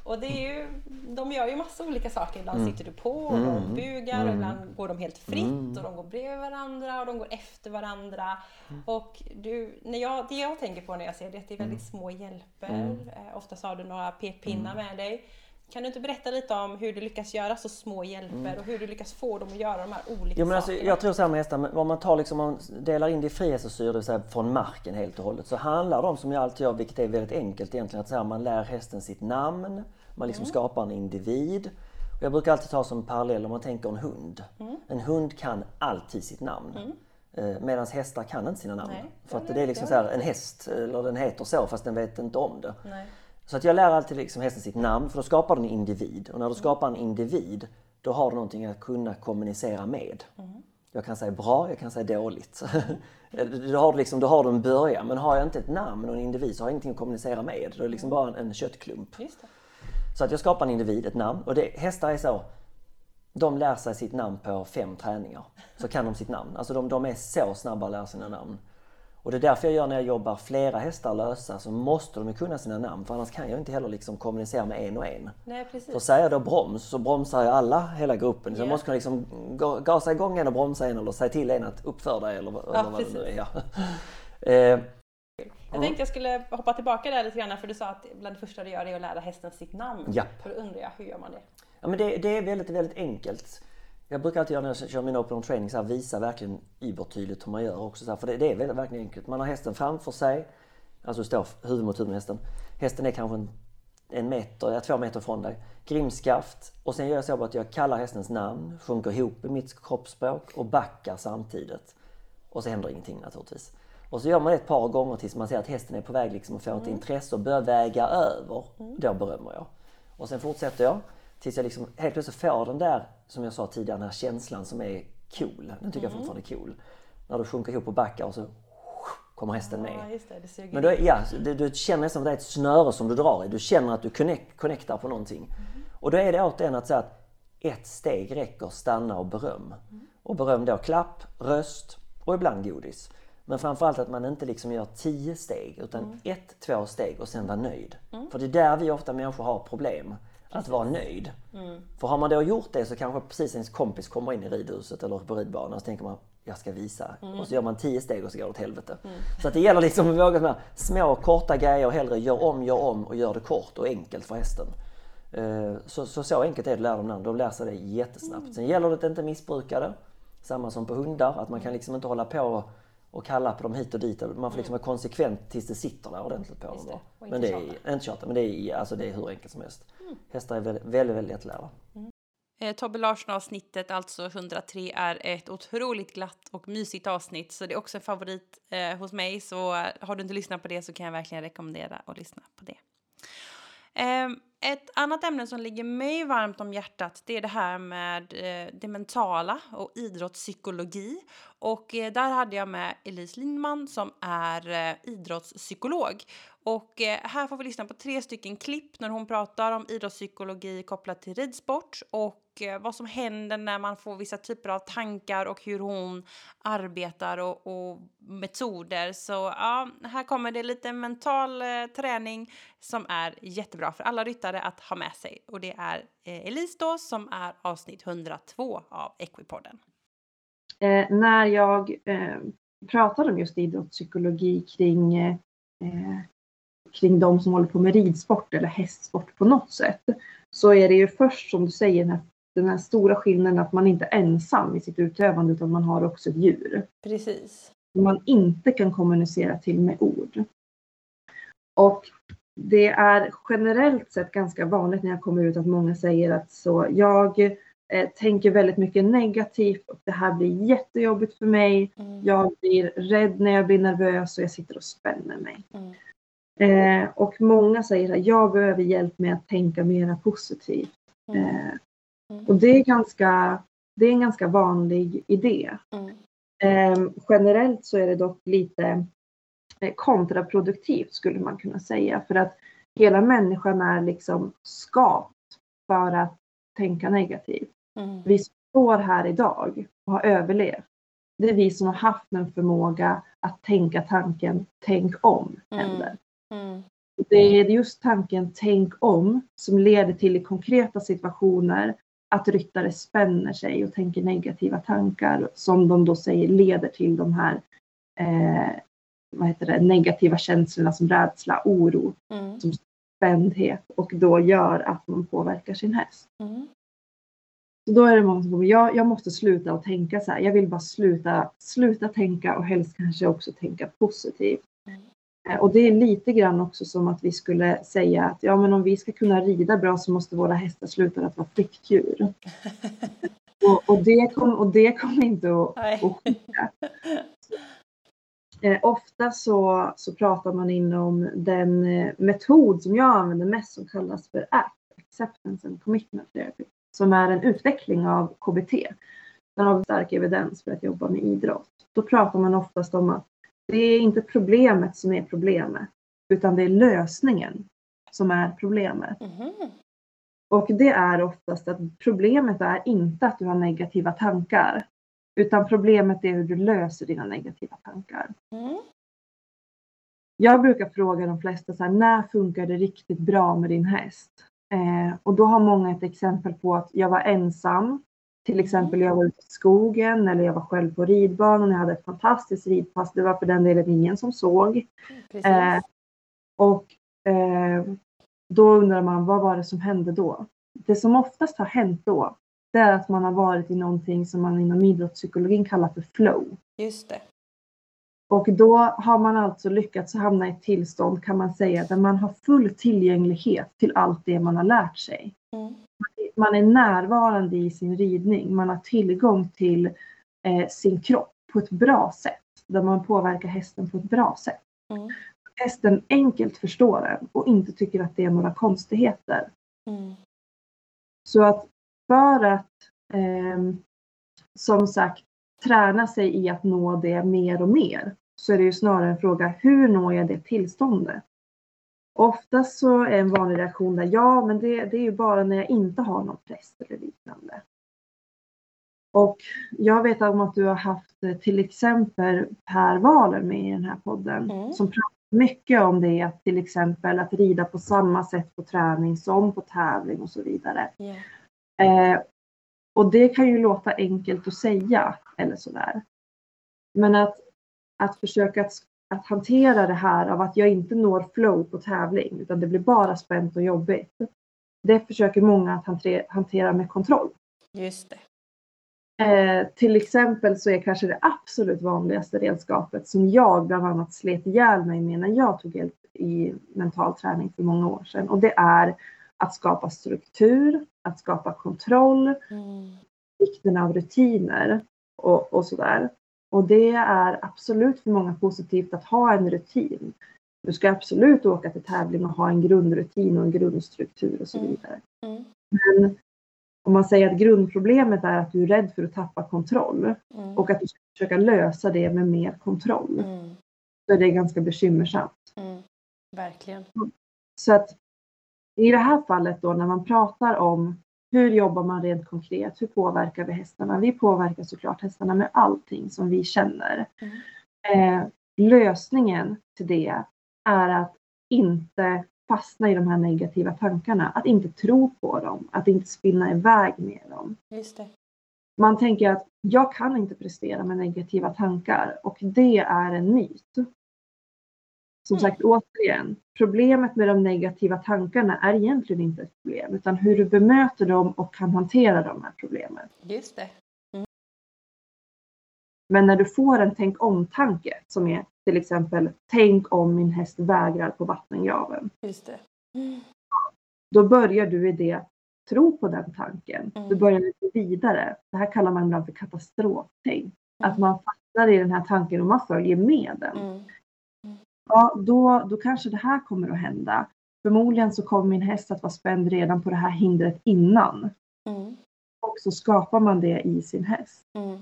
Och det är ju, de gör ju massa olika saker. Ibland sitter du på och de bugar och ibland går de helt fritt och de går bredvid varandra och de går efter varandra. Och du, när jag, det jag tänker på när jag ser det är att det är väldigt små hjälper. Eh, oftast har du några pekpinnar med dig. Kan du inte berätta lite om hur du lyckas göra så små hjälper och hur du lyckas få dem att göra de här olika Jo, men alltså, sakerna? jag tror så här med hästar, om man tar liksom, om man delar in det i frihetsdressyr, det vill säga från marken helt och hållet, så handlar det om, som jag alltid gör, vilket är väldigt enkelt egentligen, att så här, man lär hästen sitt namn, man liksom skapar en individ. Och jag brukar alltid ta som parallell om man tänker en hund. En hund kan alltid sitt namn. Eh, Medan hästar kan inte sina namn. Nej, För att det är liksom så här, en häst, eller den heter så fast den vet inte om det. Nej. Så att jag lär alltid liksom hästen sitt namn, för då skapar du en individ. Och när du skapar en individ, då har du någonting att kunna kommunicera med. Jag kan säga bra, jag kan säga dåligt. då, har du liksom, då har du en början. Men har jag inte ett namn och en individ så har jag ingenting att kommunicera med. Då är det liksom bara en, en köttklump. Så att jag skapar en individ, ett namn. Och det, hästar är så. De lär sig sitt namn på fem träningar. Så kan de sitt namn. Alltså de, de är så snabba att lära sina namn. Och det är därför jag gör när jag jobbar flera hästar lösa så måste de kunna sina namn. För annars kan jag inte heller liksom kommunicera med en och en. Nej, precis. För säger jag då broms så bromsar jag alla, hela gruppen. Så jag Ja. måste kunna liksom ga- gasa igång en och bromsa en eller säga till en att uppför dig eller, vad- eller vad det nu är. Ja. Eh, Jag tänkte jag skulle hoppa tillbaka där lite grann för du sa att bland det första du gör är att lära hästen sitt namn. Ja. Då undrar jag, hur gör man det? Ja, men det, det är väldigt, väldigt enkelt. Jag brukar alltid göra när jag kör min open training så här, visa verkligen übertydligt hur man gör också. Så här, för det, det är väldigt, verkligen enkelt. Man har hästen framför sig, alltså står huvud mot huvud med hästen. Hästen är kanske en, en meter, ja, två meter från dig. Grimskaft och sen gör jag så att jag kallar hästens namn, sjunker ihop i mitt kroppsspråk och backar samtidigt. Och så händer ingenting naturligtvis. Och så gör man det ett par gånger tills man ser att hästen är på väg liksom att få ett intresse och börjar väga över. Då berömmer jag. Och sen fortsätter jag tills jag liksom helt plötsligt får den där, som jag sa tidigare, den här känslan som är cool. Den tycker jag fortfarande är cool. När du sjunker ihop och backar och så kommer hästen med. Ja, det. Det Men då, ja, du, du känner nästan att det är ett snöre som du drar i. Du känner att du connect, connectar på någonting. Och då är det återigen att säga att ett steg räcker, stanna och beröm. Och beröm då klapp, röst och ibland godis. Men framförallt att man inte liksom gör tio steg utan ett, två steg och sen vara nöjd. För det är där vi ofta människor har problem. Att vara nöjd. För har man då gjort det så kanske precis ens kompis kommer in i ridhuset eller på ridbanan och så tänker man jag ska visa. Och så gör man tio steg och så går det åt helvete. Så att det gäller liksom att våga här små korta grejer och hellre gör om, gör om och gör det kort och enkelt för hästen. Eh, Så, så, så enkelt är det att lära dem. De lär sig det jättesnabbt. Sen gäller det att inte missbruka det. Samma som på hundar, att man kan liksom inte hålla på och kalla på dem hit och dit. Man får liksom vara konsekvent tills det sitter där ordentligt på dem. det. Och Men det är, inte tjata, men det är, alltså det är hur enkelt som helst. Hästar är väldigt, väldigt, väldigt lättlärda. Eh, Tobbe Larsson-avsnittet, alltså 103, är ett otroligt glatt och mysigt avsnitt. Så det är också en favorit eh, hos mig. Så eh, har du inte lyssnat på det så kan jag verkligen rekommendera att lyssna på det. Eh, ett annat ämne som ligger mig varmt om hjärtat det är det här med eh, det mentala och idrottspsykologi. Och eh, där hade jag med Elise Lindman som är eh, idrottspsykolog. Och eh, här får vi lyssna på tre stycken klipp när hon pratar om idrottspsykologi kopplat till ridsport och eh, vad som händer när man får vissa typer av tankar och hur hon arbetar och, och metoder. Så ja, här kommer det lite mental eh, träning som är jättebra för alla ryttare att ha med sig. Och det är eh, Elise då som är avsnitt 102 av Equipodden. Eh, när jag eh, pratar om just idrottspsykologi kring eh, kring de som håller på med ridsport eller hästsport på något sätt så är det ju först som du säger den här, den här stora skillnaden att man inte är ensam i sitt utövande utan man har också ett djur. Precis. Man inte kan kommunicera till med ord. Och det är generellt sett ganska vanligt när jag kommer ut att många säger att så jag eh, tänker väldigt mycket negativt och det här blir jättejobbigt för mig. Mm. Jag blir rädd när jag blir nervös och jag sitter och spänner mig. Mm. Eh, och många säger att jag behöver hjälp med att tänka mera positivt. Mm. Eh, mm. och det är, ganska, det är en ganska vanlig idé. Mm. Eh, generellt så är det dock lite kontraproduktivt skulle man kunna säga. För att hela människan är liksom skapt för att tänka negativt. Mm. Vi står här idag och har överlevt. Det är vi som har haft en förmåga att tänka tanken tänk om mm. händer. Mm. Det är just tanken tänk om som leder till i konkreta situationer att ryttare spänner sig och tänker negativa tankar som de då säger leder till de här eh, vad heter det, negativa känslorna som rädsla, oro, mm. som spändhet och då gör att man påverkar sin häst. Mm. Så då är det många som kommer, jag, jag måste sluta och tänka så här. Jag vill bara sluta, sluta tänka och helst kanske också tänka positivt. Mm. Eh, och det är lite grann också som att vi skulle säga att ja, men om vi ska kunna rida bra så måste våra hästar sluta att vara flyktdjur. och, och, det kommer kom inte att, att skicka. Eh, ofta så, så pratar man inom den eh, metod som jag använder mest som kallas för ACT, Acceptance and Commitment Therapy, som är en utveckling av KBT. Den har stark evidens för att jobba med idrott. Då pratar man oftast om att det är inte problemet som är problemet, utan det är lösningen som är problemet. Mm. Och det är oftast att problemet är inte att du har negativa tankar, utan problemet är hur du löser dina negativa tankar. Mm. Jag brukar fråga de flesta så här, när funkar det riktigt bra med din häst? Eh, och då har många ett exempel på att jag var ensam till exempel jag var ute i skogen eller jag var själv på ridbanan. Jag hade ett fantastiskt ridpass. Det var för den delen ingen som såg. Eh, och eh, då undrar man vad var det som hände då? Det som oftast har hänt då det är att man har varit i någonting som man inom idrottspsykologin kallar för flow. Just det. Och då har man alltså lyckats hamna i ett tillstånd kan man säga där man har full tillgänglighet till allt det man har lärt sig. Mm man är närvarande i sin ridning. Man har tillgång till eh, sin kropp på ett bra sätt. Där man påverkar hästen på ett bra sätt. Mm. Hästen enkelt förstår en och inte tycker att det är några konstigheter. Mm. Så att för att eh, som sagt träna sig i att nå det mer och mer så är det ju snarare en fråga hur når jag det tillståndet? Oftast så är en vanlig reaktion där ja, men det, det är ju bara när jag inte har någon press eller liknande. Och jag vet om att du har haft eh, till exempel Per Wahlöö med i den här podden mm. som pratar mycket om det, att till exempel att rida på samma sätt på träning som på tävling och så vidare. Yeah. Eh, och det kan ju låta enkelt att säga eller sådär. Men att, att försöka att att hantera det här av att jag inte når flow på tävling utan det blir bara spänt och jobbigt. Det försöker många att hantera med kontroll. Just det. Eh, till exempel så är kanske det absolut vanligaste redskapet som jag bland annat slet ihjäl mig med när jag tog hjälp i mental träning för många år sedan och det är att skapa struktur, att skapa kontroll, Mm. vikten av rutiner och, och sådär. Och det är absolut för många positivt att ha en rutin. Du ska absolut åka till tävling och ha en grundrutin och en grundstruktur och så Mm. vidare. Mm. Men om man säger att grundproblemet är att du är rädd för att tappa kontroll Mm. och att du ska försöka lösa det med mer kontroll, Mm. så är det ganska bekymmersamt. Mm. Verkligen. Så att i det här fallet då när man pratar om hur jobbar man rent konkret? Hur påverkar vi hästarna? Vi påverkar såklart hästarna med allting som vi känner. Mm. Eh, lösningen till det är att inte fastna i de här negativa tankarna. Att inte tro på dem. Att inte spinna iväg med dem. Man tänker att jag kan inte prestera med negativa tankar och det är en myt. Som Mm. sagt återigen, problemet med de negativa tankarna är egentligen inte ett problem utan hur du bemöter dem och kan hantera de här problemen. Just det. Men när du får en tänk om-tanke som är till exempel tänk om min häst vägrar på vattengraven. Just det. Mm. Då börjar du i det tro på den tanken. Mm. Du börjar lite vidare. Det här kallar man ibland för katastroftänk. Att Mm. man fastnar i den här tanken och man följer med den. Mm. Ja, då, då kanske det här kommer att hända. Förmodligen så kommer min häst att vara spänd redan på det här hindret innan. Mm. Och så skapar man det i sin häst. Mm.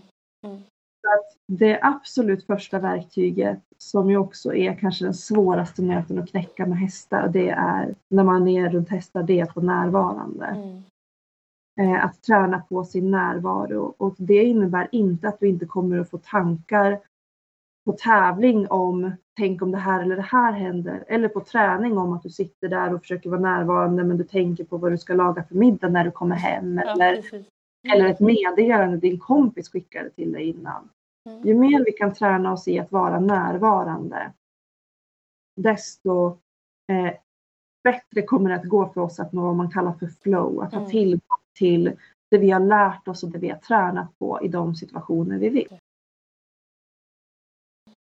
Det absolut första verktyget som ju också är kanske den svåraste nöten att knäcka med hästar, det är när man är runt hästar, det är att vara närvarande. Mm. Eh, att träna på sin närvaro. Och det innebär inte att du inte kommer att få tankar på tävling om tänk om det här eller det här händer. Eller på träning om att du sitter där och försöker vara närvarande men du tänker på vad du ska laga för middag när du kommer hem. Ja, Eller, precis. eller ett meddelande din kompis skickade till dig innan. Mm. Ju mer vi kan träna oss i att vara närvarande desto eh, bättre kommer det att gå för oss att nå vad man kallar för flow. Att ha Mm. tillgång till det vi har lärt oss och det vi har tränat på i de situationer vi vill.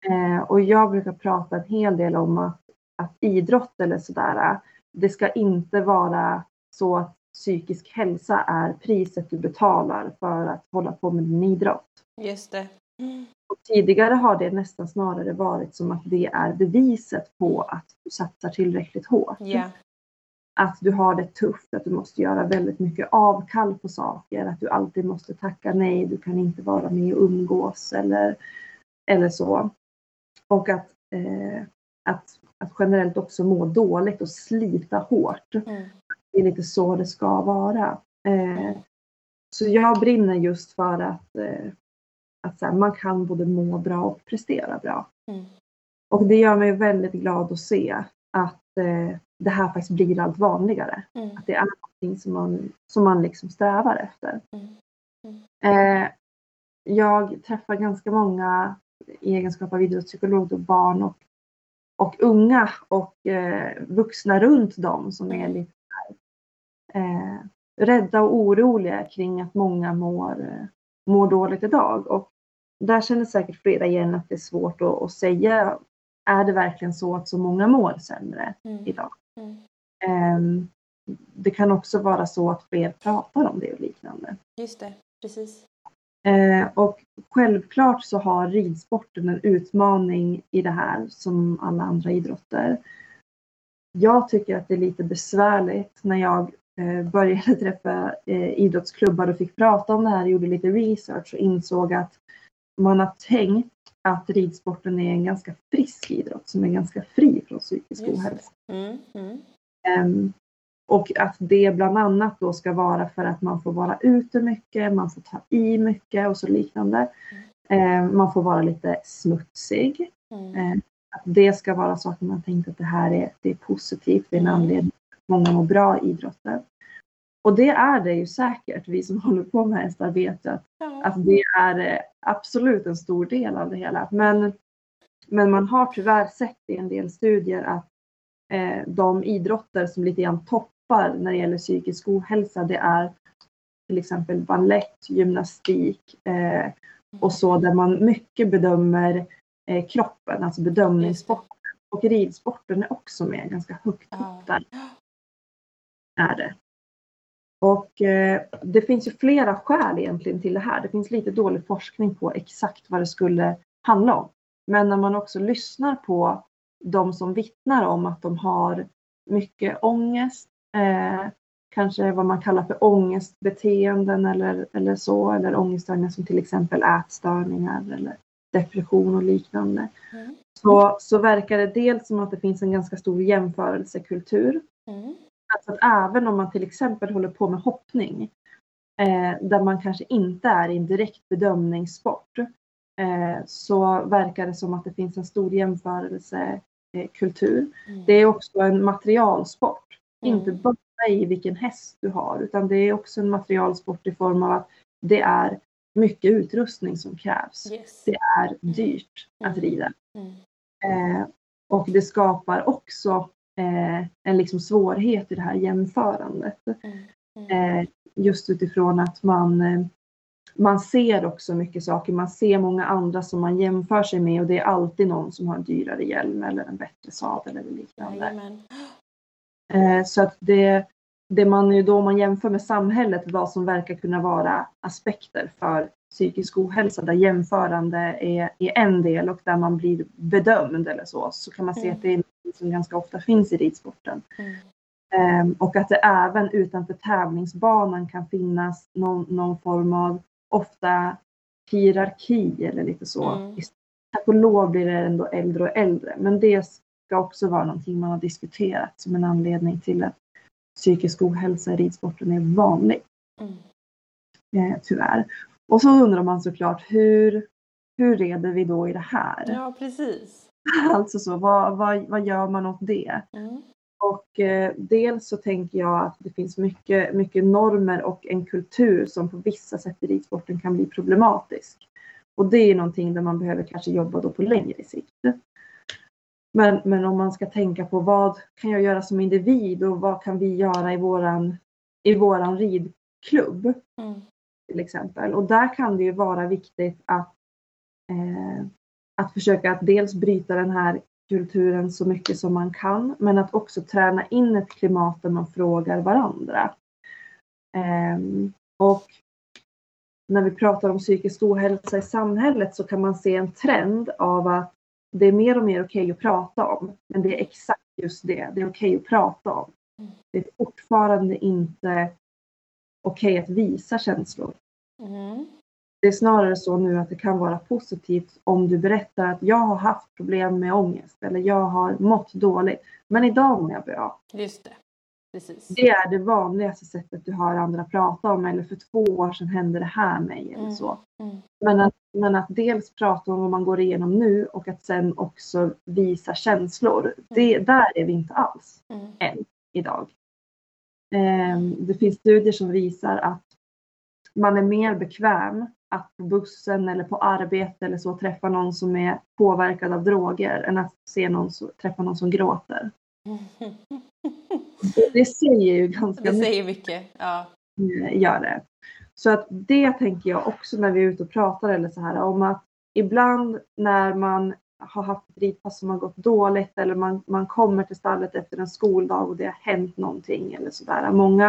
Eh, och jag brukar prata en hel del om att, att idrott eller sådär, det ska inte vara så att psykisk hälsa är priset du betalar för att hålla på med din idrott. Just det. Mm. Och tidigare har det nästan snarare varit som att det är beviset på att du satsar tillräckligt hårt. Ja. Att du har det tufft, att du måste göra väldigt mycket avkall på saker, att du alltid måste tacka nej, du kan inte vara med och umgås eller, eller så. Och att, eh, att, att generellt också må dåligt och slita hårt. Mm. Det är lite så det ska vara. Eh, så jag brinner just för att, eh, att här, man kan både må bra och prestera bra. Mm. Och det gör mig väldigt glad att se att eh, det här faktiskt blir allt vanligare. Mm. Att det är någonting som man, som man liksom strävar efter. Mm. Eh, jag träffar ganska många i egenskap av idrottspsykolog, då, barn och, och unga och eh, vuxna runt dem som är lite här, eh, rädda och oroliga kring att många mår, eh, mår dåligt idag. Och där känner säkert flera igen att det är svårt att, att säga, är det verkligen så att så många mår sämre Mm. idag? Mm. Ehm, det kan också vara så att fler pratar om det och liknande. Just det. Precis. Eh, och självklart så har ridsporten en utmaning i det här som alla andra idrotter. Jag tycker att det är lite besvärligt när jag eh, började träffa eh, idrottsklubbar och fick prata om det här gjorde lite research och insåg att man har tänkt att ridsporten är en ganska frisk idrott som är ganska fri från psykisk Just ohälsa. Mm. Mm. Och att det bland annat då ska vara för att man får vara ute mycket, man får ta i mycket och så liknande. Ehm, man får vara lite smutsig. Mm. Ehm, att det ska vara att man tänkt att det här är, det är positivt, det är en Mm. anledning att många mår bra i idrotten. Och det är det ju säkert. Vi som håller på med hästar vet att, att det är eh, absolut en stor del av det hela. Men, men man har tyvärr sett i en del studier att eh, de idrotter som lite grann toppar när det gäller psykisk ohälsa det är till exempel ballett, gymnastik eh, och så där man mycket bedömer eh, kroppen, alltså bedömningssporten. Och ridsporten är också med ganska högt upp där. är det. Och eh, det finns ju flera skäl egentligen till det här. Det finns lite dålig forskning på exakt vad det skulle handla om. Men när man också lyssnar på de som vittnar om att de har mycket ångest, eh, kanske vad man kallar för ångestbeteenden eller, eller så, eller ångeststörningar som till exempel ätstörningar eller depression och liknande. Mm. Så, så verkar det dels som att det finns en ganska stor jämförelsekultur. Mm. Alltså att även om man till exempel håller på med hoppning, eh, där man kanske inte är i en direkt bedömningssport, eh, så verkar det som att det finns en stor jämförelsekultur. Mm. Det är också en materialsport, mm. inte bara i vilken häst du har, utan det är också en materialsport i form av att det är mycket utrustning som krävs. Yes. Det är dyrt mm. att rida. Mm. Eh, och det skapar också eh, en liksom svårighet i det här jämförandet. Mm. mm. Eh, just utifrån att man, eh, man ser också mycket saker. Man ser många andra som man jämför sig med och det är alltid någon som har en dyrare hjälm eller en bättre sadel eller liknande. Eh, så att det, det man ju då man jämför med samhället, vad som verkar kunna vara aspekter för psykisk ohälsa där jämförande är, är en del och där man blir bedömd eller så, så kan man se mm. att det är något som ganska ofta finns i ridsporten. Mm. Um, och att det även utanför tävlingsbanan kan finnas någon, någon form av ofta hierarki eller lite så. Mm. Tack och lov blir det ändå äldre och äldre, men det ska också vara någonting man har diskuterat som en anledning till att psykisk ohälsa i ridsporten är vanlig. Mm. Eh, tyvärr. Och så undrar man såklart hur, hur reder vi då i det här? Ja, precis. Alltså så, vad, vad, vad gör man åt det? Mm. Och eh, dels så tänker jag att det finns mycket, mycket normer och en kultur som på vissa sätt i ridsporten kan bli problematisk. Och det är någonting där man behöver kanske jobba då på längre sikt. Men, men om man ska tänka på vad kan jag göra som individ och vad kan vi göra i våran, i våran ridklubb? Mm till exempel. Och där kan det ju vara viktigt att, eh, att försöka att dels bryta den här kulturen så mycket som man kan, men att också träna in ett klimat där man frågar varandra. Eh, och när vi pratar om psykisk ohälsa i samhället så kan man se en trend av att det är mer och mer okej okay att prata om, men det är exakt just det, det är okej okay att prata om. Det är fortfarande inte okej okay att visa känslor. Mm. Det är snarare så nu att det kan vara positivt om du berättar att jag har haft problem med ångest eller jag har mått dåligt. Men idag mår jag bra. Just det. Precis. Det är det vanligaste sättet du hör andra prata om. Eller för två år sedan hände det här mig. Eller mm. så. Mm. Men, att, men att dels prata om vad man går igenom nu och att sen också visa känslor. Mm. Det, där är vi inte alls mm. än idag. Um, det finns studier som visar att man är mer bekväm att på bussen eller på arbete eller så träffa någon som är påverkad av droger än att se någon träffa någon som gråter. Det, säger ju ganska mycket. Det säger mycket, ja. Eh, gör det. Så att det tänker jag också när vi är ute och pratar eller så här om att ibland när man har haft ett ridpass som har gått dåligt eller man, man kommer till stallet efter en skoldag och det har hänt någonting eller sådär. Många,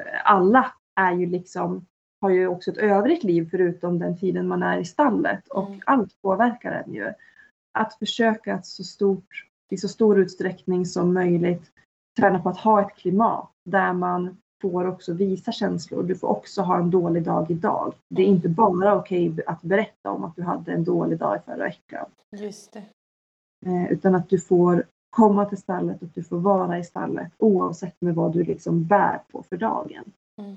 eh, alla är ju liksom, har ju också ett övrigt liv förutom den tiden man är i stallet och mm. allt påverkar en ju. Att försöka att så stort, i så stor utsträckning som möjligt träna på att ha ett klimat där man får också visa känslor. Du får också ha en dålig dag idag. Det är inte bara okej okay att berätta om att du hade en dålig dag i förra veckan. Just det. Eh, utan att du får komma till stallet och du får vara i stallet oavsett med vad du liksom bär på för dagen. Mm.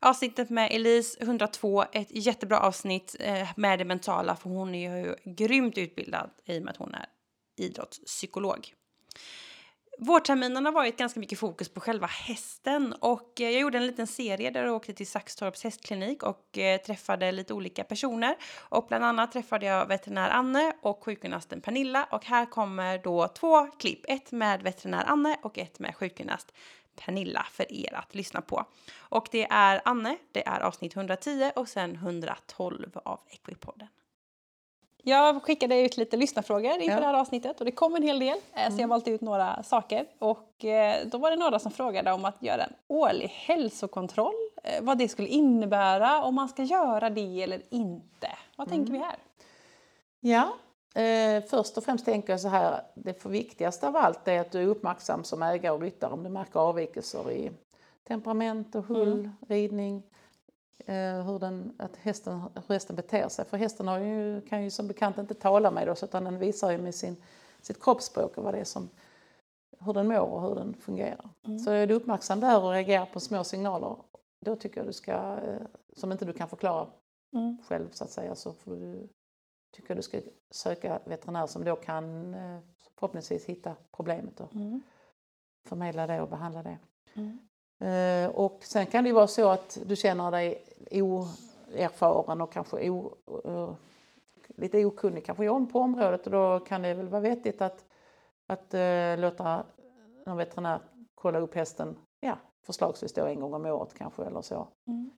Avsnittet med Elise 102, ett jättebra avsnitt eh, med det mentala för hon är ju grymt utbildad i och med att hon är idrottspsykolog. Vårterminen har varit ganska mycket fokus på själva hästen och eh, jag gjorde en liten serie där jag åkte till Saxtorps hästklinik och eh, träffade lite olika personer och bland annat träffade jag veterinär Anne och sjukgymnasten Pernilla och här kommer då två klipp, ett med veterinär Anne och ett med sjukgymnast Pernilla för er att lyssna på. Och det är Anne, det är avsnitt 110 och sen 112 av Equipodden. Jag skickade ut lite lyssnarfrågor inför Ja. det här avsnittet och det kom en hel del. eh, Så jag Mm. valt ut några saker. Och eh, då var det några som frågade om att göra en årlig hälsokontroll. eh, Vad det skulle innebära, om man ska göra det eller inte. Vad tänker vi här? Ja, eh, först och främst tänker jag så här, det viktigaste av allt är att du är uppmärksam som ägare och ryttare om du märker avvikelser i temperament och hull, ridning, eh, hur, den, att hästen, hur hästen beter sig. För hästen har ju, kan ju som bekant inte tala med oss utan den visar ju med sin, sitt kroppsspråk och vad det som, hur den mår och hur den fungerar. Så är du uppmärksam där och reagerar på små signaler, då tycker jag du ska, eh, som inte du kan förklara Mm. själv så att säga, så får du, tycker jag du ska söka veterinär som då kan eh, förhoppningsvis hitta problemet och Mm. förmedla det och behandla det. Mm. Eh, och sen kan det vara så att du känner dig oerfaren och kanske o, eh, lite okunnig kanske om på området och då kan det väl vara vettigt att, att eh, låta en veterinär kolla upp hästen, ja, förslagsvis då en gång om året kanske eller så. Mm.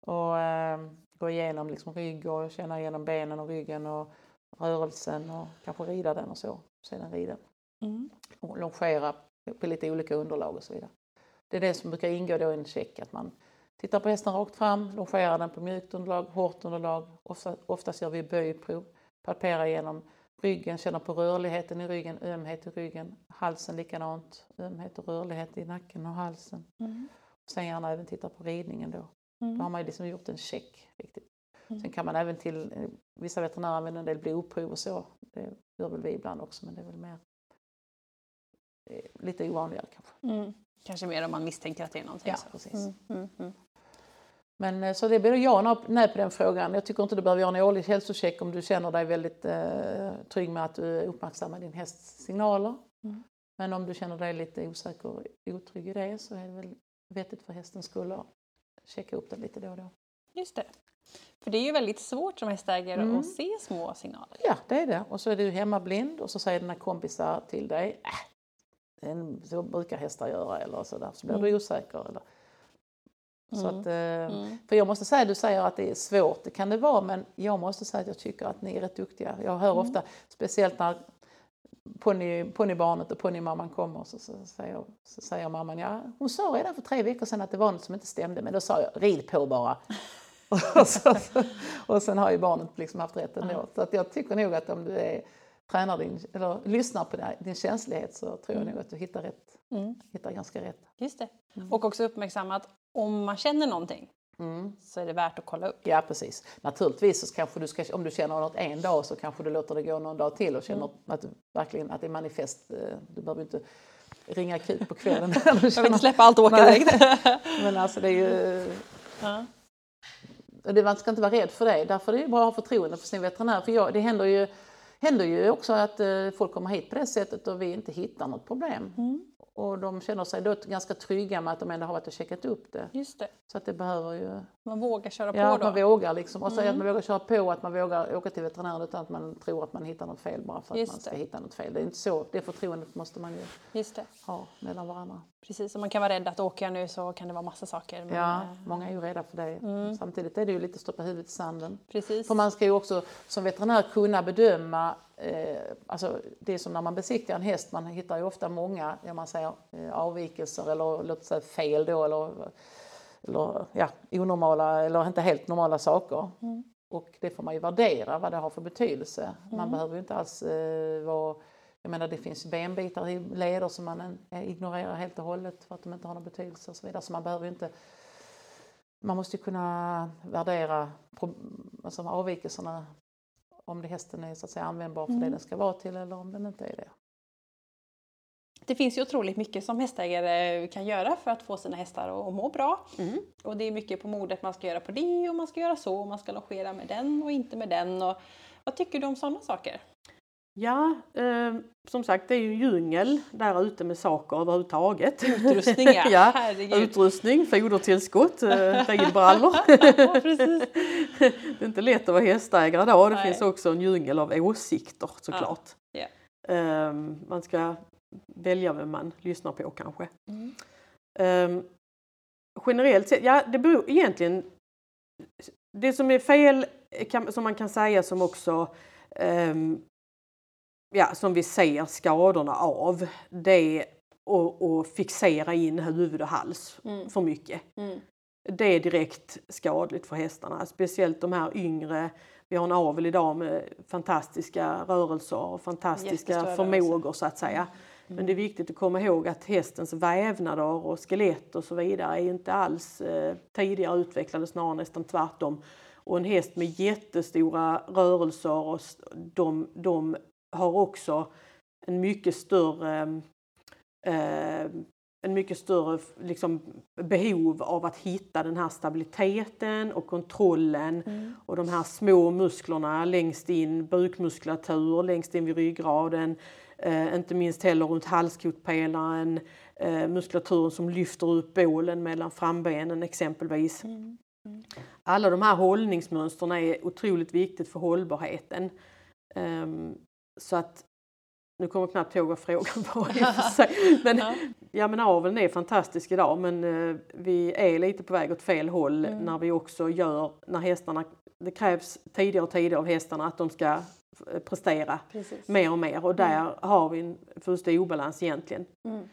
Och eh, gå igenom liksom rygg och känna igenom benen och ryggen och rörelsen och kanske rida den och så. Sedan rida Mm. och longera på lite olika underlag och så vidare. Det är det som brukar ingå då i en check, att man tittar på hästen rakt fram, longerar den på mjukt underlag, hårt underlag. Ofta, oftast gör vi böjprov, palperar igenom ryggen, känner på rörligheten i ryggen, ömhet i ryggen, halsen likadant, ömhet och rörlighet i nacken och halsen. Mm. Sen gärna även titta på ridningen då. Då har Mm. man ju liksom gjort en check. Riktigt. Mm. Sen kan man även till, vissa veterinärer använder en del blodprov och så. Det gör väl vi ibland också men det är väl mer eh, lite ovanligare kanske. Mm. Kanske mer om man misstänker att det är någonting. Ja, så. precis. Mm. Mm. Mm. Men eh, så det blir ja och nej på den frågan. Jag tycker inte du behöver göra en årlig hälsocheck om du känner dig väldigt eh, trygg med att du uppmärksammar din hästs signaler. Mm. Men om du känner dig lite osäker och otrygg i det så är det väl vettigt för hästens skull att checka upp den lite då och då. Just det. För det är ju väldigt svårt som hästägare Mm. att se små signaler. Ja, det är det. Och så är du hemmablind och så säger dina kompisar till dig, äh, den- så brukar hästar göra eller så där. Så blir du osäker. Eller. Så Mm. att, eh, Mm. För jag måste säga, du säger att det är svårt, det kan det vara, men jag måste säga att jag tycker att ni är rätt duktiga. Jag hör Mm. ofta, speciellt när ponny, ponnybarnet och ponnymamman kommer, så, så, säger, så säger mamman, ja hon sa redan för tre veckor sedan att det var något som inte stämde, men då sa jag, rid på bara. och, så, och sen har ju barnet liksom haft rätt ändå. Så att jag tycker nog att om du är, tränar din, eller lyssnar på din, känslighet så tror jag nog att du hittar rätt, Mm. hittar ganska rätt. Just det. Och också uppmärksamma att om man känner någonting Mm. så är det värt att kolla upp. Ja precis. Naturligtvis så kanske du ska, om du känner något en dag så kanske du låter det gå någon dag till och känner att du verkligen att det är manifest. eh, Du behöver inte ringa akut på kvällen. Jag vill inte släppa allt och åka direkt. Men alltså det är ju, ja. och det, man ska inte vara rädd för det. Därför är det bra att ha förtroende för sin veterinär. För jag, det händer ju, händer ju också att eh, folk kommer hit på det sättet och vi inte hittar något problem. Mm. Och de känner sig då ganska trygga med att de ändå har varit och checkat upp det. Just det. Så att det behöver ju Man vågar köra Ja, på då. man vågar liksom. Och säga Mm. att man vågar köra på, att man vågar åka till veterinären utan att man tror att man hittar något fel bara för att Just man ska det. hitta något fel. Det är inte så. Det förtroendet måste man ju ha mellan varandra. Precis, och man kan vara rädd att åker jag nu så kan det vara massa saker. Men, Ja, eh, många är ju rädda för det. Mm. Samtidigt är det ju lite stoppa huvudet i sanden. Precis. För man ska ju också som veterinär kunna bedöma, eh, alltså det är som när man besiktigar en häst, man hittar ju ofta många, ja, man säger, eh, avvikelser eller låt säga fel då eller, eller ja, onormala eller inte helt normala saker. Mm. Och det får man ju värdera vad det har för betydelse. Man Mm. behöver ju inte alls eh, vara jag menar det finns benbitar i leder som man eh, ignorerar helt och hållet för att de inte har någon betydelse och så vidare. Så man behöver inte man måste kunna värdera alltså avvikelserna om det hästen är så att säga användbar för det Mm. den ska vara till eller om den inte är det. Det finns ju otroligt mycket som hästägare kan göra för att få sina hästar att må bra. Mm. Och det är mycket på modet, man ska göra på det och man ska göra så, och man ska logera med den och inte med den. Och vad tycker du om sådana saker? Ja, eh, som sagt det är ju djungel där ute med saker överhuvudtaget. Utrustning ja, ja herregud. utrustning, fodertillskott, eh, precis. det är inte lätt att vara hästägare då. Det Nej. finns också en djungel av åsikter såklart. Ja. Eh, man ska välja vem man lyssnar på kanske. Mm. Ehm, generellt sett, ja det beror egentligen... Det som är fel, kan, som man kan säga som också ehm, ja, som vi ser skadorna av, det att, att fixera in huvud och hals Mm. för mycket. Mm. Det är direkt skadligt för hästarna, speciellt de här yngre. Vi har en avel idag med fantastiska rörelser och fantastiska förmågor så att säga. Mm. Men det är viktigt att komma ihåg att hästens vävnader och skelett och så vidare är inte alls eh, tidigare utvecklade, snarare nästan tvärtom. Och en häst med jättestora rörelser, och de, de har också en mycket större eh, en mycket större liksom, behov av att hitta den här stabiliteten och kontrollen och de här små musklerna längst in, bukmuskulatur längst in vid ryggraden, eh, inte minst heller runt halskotpelaren, eh, muskulaturen som lyfter upp bålen mellan frambenen exempelvis. Alla de här hållningsmönstren är otroligt viktigt för hållbarheten. Ehm, så att nu kommer jag knappt ihåg vad frågan var i och för sig. Men, ja. men aveln är fantastisk idag men eh, vi är lite på väg åt fel håll Mm. när vi också gör, när hästarna, det krävs tidigare och tidigare av hästarna att de ska eh, prestera Precis. mer och mer och där har vi en fullständig obalans egentligen. Mm.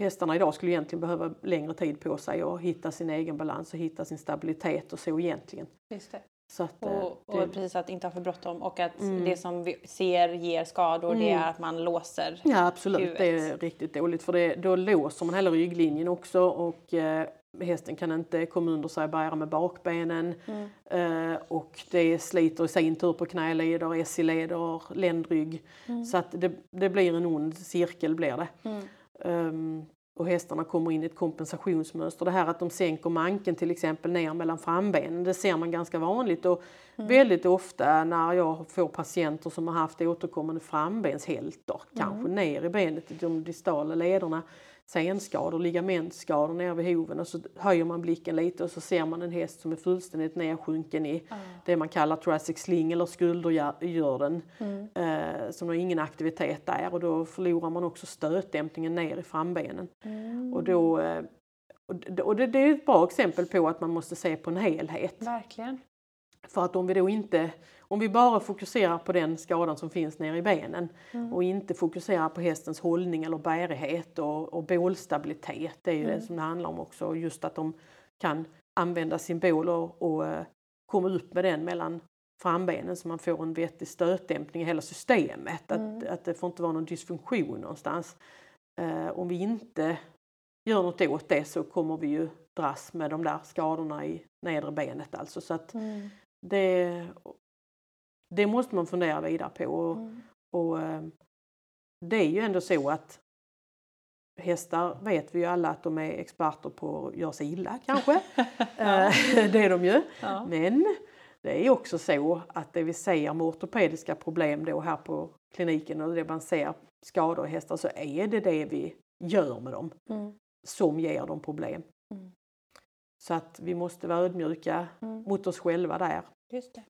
Hästarna idag skulle egentligen behöva längre tid på sig och hitta sin egen balans och hitta sin stabilitet och så egentligen. Just det. Så att, eh, Och, och det- precis att inte ha för bråttom och att Mm. det som vi ser ger skador det Mm. är att man låser. Ja absolut, huvudet. det är riktigt dåligt för det, då låser man hela rygglinjen också och eh, hästen kan inte komma under sig och bära med bakbenen Mm. eh, och det sliter i sin tur på knäleder, SI-leder, ländrygg. Mm. Så att det, det blir en ond cirkel blir det. Mm. Och hästarna kommer in i ett kompensationsmönster. Det här att de sänker manken till exempel ner mellan frambenen, det ser man ganska vanligt och väldigt ofta när jag får patienter som har haft återkommande frambenshältor, kanske ner i benet, i de distala lederna, senskador, ligamentskador nere vid hoven och så höjer man blicken lite och så ser man en häst som är fullständigt nedsjunken i det man kallar thoracic sling eller skuldergörden. Eh, som har ingen aktivitet där och då förlorar man också stötdämpningen ner i frambenen. Och, då, eh, och det, och det, det är ett bra exempel på att man måste se på en helhet. Verkligen. För att om vi då inte, om vi bara fokuserar på den skadan som finns nere i benen och inte fokuserar på hästens hållning eller bärighet och, och bålstabilitet, det är ju det som det handlar om också, just att de kan använda sin bål och, och eh, komma upp med den mellan frambenen så man får en vettig stötdämpning i hela systemet. Att, att det får inte vara någon dysfunktion någonstans. Eh, om vi inte gör något åt det så kommer vi ju dras med de där skadorna i nedre benet alltså. Så att det, det måste man fundera vidare på. Och, och eh, det är ju ändå så att hästar vet vi ju alla att de är experter på att göra sig illa kanske. Eh, det är de ju. Ja. Men det är också så att det vi ser med ortopediska problem då här på kliniken och det man ser skador i hästar så är det det vi gör med dem Mm. som ger dem problem. Mm. Så att vi måste vara ödmjuka Mm. mot oss själva där. Just det.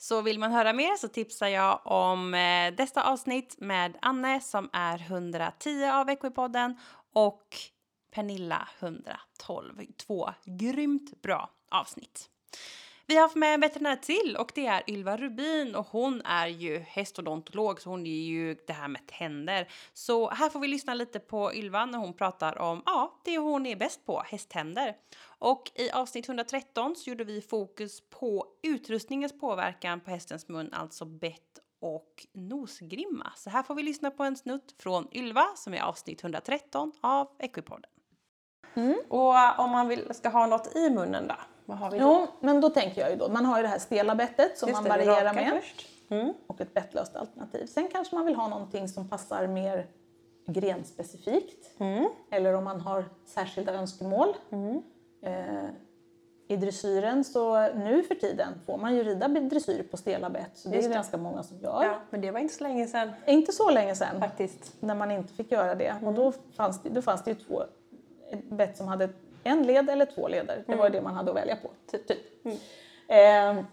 Så vill man höra mer så tipsar jag om eh, detta avsnitt med Anne som är 110 av Equipodden och Pernilla 112. Två grymt bra avsnitt. Vi har haft med en veterinär till och det är Ylva Rubin och hon är ju hästodontolog så hon är ju det här med tänder. Så här får vi lyssna lite på Ylva när hon pratar om ja, det hon är bäst på, hästtänder. Och i avsnitt 113 så gjorde vi fokus på utrustningens påverkan på hästens mun, alltså bett och nosgrimma. Så här får vi lyssna på en snutt från Ylva som är avsnitt 113 av Equipodden. Och uh, om man vill, ska ha något i munnen då? Vad har vi då? Jo, men då tänker jag ju då, man har ju det här stela bettet som Just man det, varierar med. först. Mm. Och ett bettlöst alternativ. Sen kanske man vill ha någonting som passar mer grenspecifikt. Mm. Eller om man har särskilda önskemål. Eh, I dressyren så nu för tiden får man ju rida dressyr på stela bett. Så det är Just det. ganska många som gör. Ja, men det var inte så länge sedan Inte så länge sedan faktiskt. när man inte fick göra det. Och då fanns det, då fanns det ju två ett bett som hade en led eller två leder. Det var ju det man hade att välja på. Typ. typ. Eh,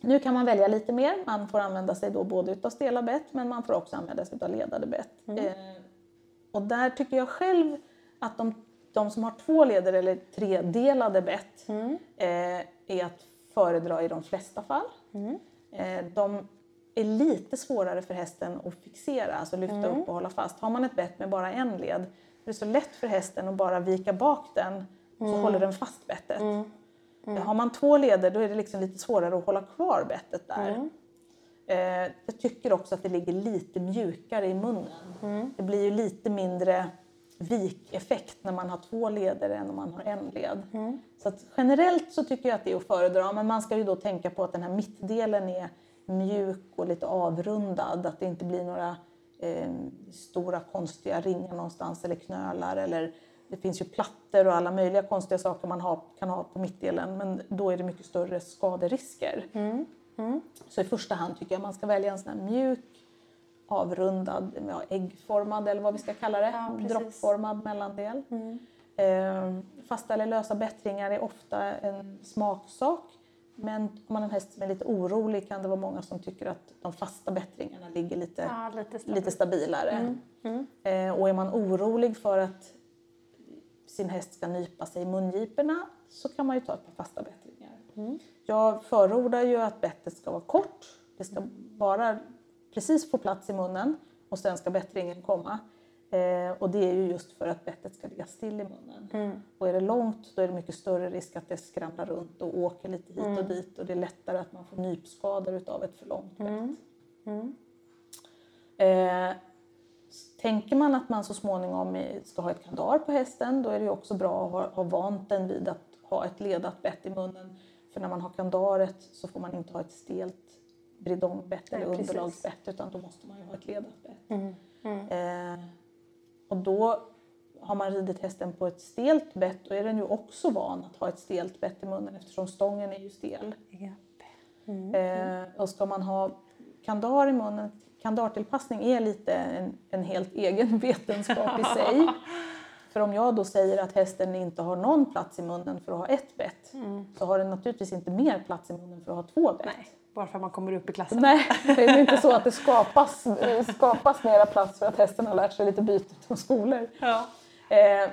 nu kan man välja lite mer. Man får använda sig då både utav stela bett men man får också använda sig utav ledade bett. Eh, och där tycker jag själv att de, de som har två leder eller tredelade bett eh, är att föredra i de flesta fall. Eh, de är lite svårare för hästen att fixera, alltså lyfta upp och hålla fast. Har man ett bett med bara en led är det så lätt för hästen att bara vika bak den så håller den fast bettet. Har man två leder då är det liksom lite svårare att hålla kvar bettet där. Eh, jag tycker också att det ligger lite mjukare i munnen. Det blir ju lite mindre vikeffekt när man har två leder än om man har en led. Så att generellt så tycker jag att det är att föredra men man ska ju då tänka på att den här mittdelen är mjuk och lite avrundad. Att det inte blir några eh, stora konstiga ringar någonstans eller knölar eller det finns ju plattor och alla möjliga konstiga saker man har, kan ha på mittdelen men då är det mycket större skaderisker. Så i första hand tycker jag man ska välja en sån här mjuk, avrundad, ja, äggformad eller vad vi ska kalla det, Ja, droppformad mellandel. Eh, fasta eller lösa bättringar är ofta en smaksak. Men om man har en häst som är lite orolig kan det vara många som tycker att de fasta bättringarna ligger lite, Ja, lite stabilt. lite stabilare. Eh, och är man orolig för att sin häst ska nypa sig i mungiporna så kan man ju ta ett par fasta bättringar. Jag förordar ju att bettet ska vara kort. Det ska bara precis få plats i munnen och sen ska bättringen komma. Eh, och det är ju just för att bettet ska ligga still i munnen. Och är det långt då är det mycket större risk att det skramlar runt och åker lite hit och dit och det är lättare att man får nypskador utav ett för långt bett. Eh, tänker man att man så småningom ska ha ett kandar på hästen då är det också bra att ha, ha vant den vid att ha ett ledat bett i munnen. För när man har kandaret så får man inte ha ett stelt bridongbett eller precis. underlagsbett utan då måste man ju ha ett ledat bett. Eh, och då har man ridit hästen på ett stelt bett då är den ju också van att ha ett stelt bett i munnen eftersom stången är ju stel. Eh, och ska man ha kandar i munnen, kandartillpassning är lite en, en helt egen vetenskap i sig. För om jag då säger att hästen inte har någon plats i munnen för att ha ett bett så har den naturligtvis inte mer plats i munnen för att ha två bett. Nej, bara för att man kommer upp i klassen. Nej, det är inte så att det skapas, eh, skapas mera plats för att hästen har lärt sig lite byte från skolor. Ja. Eh,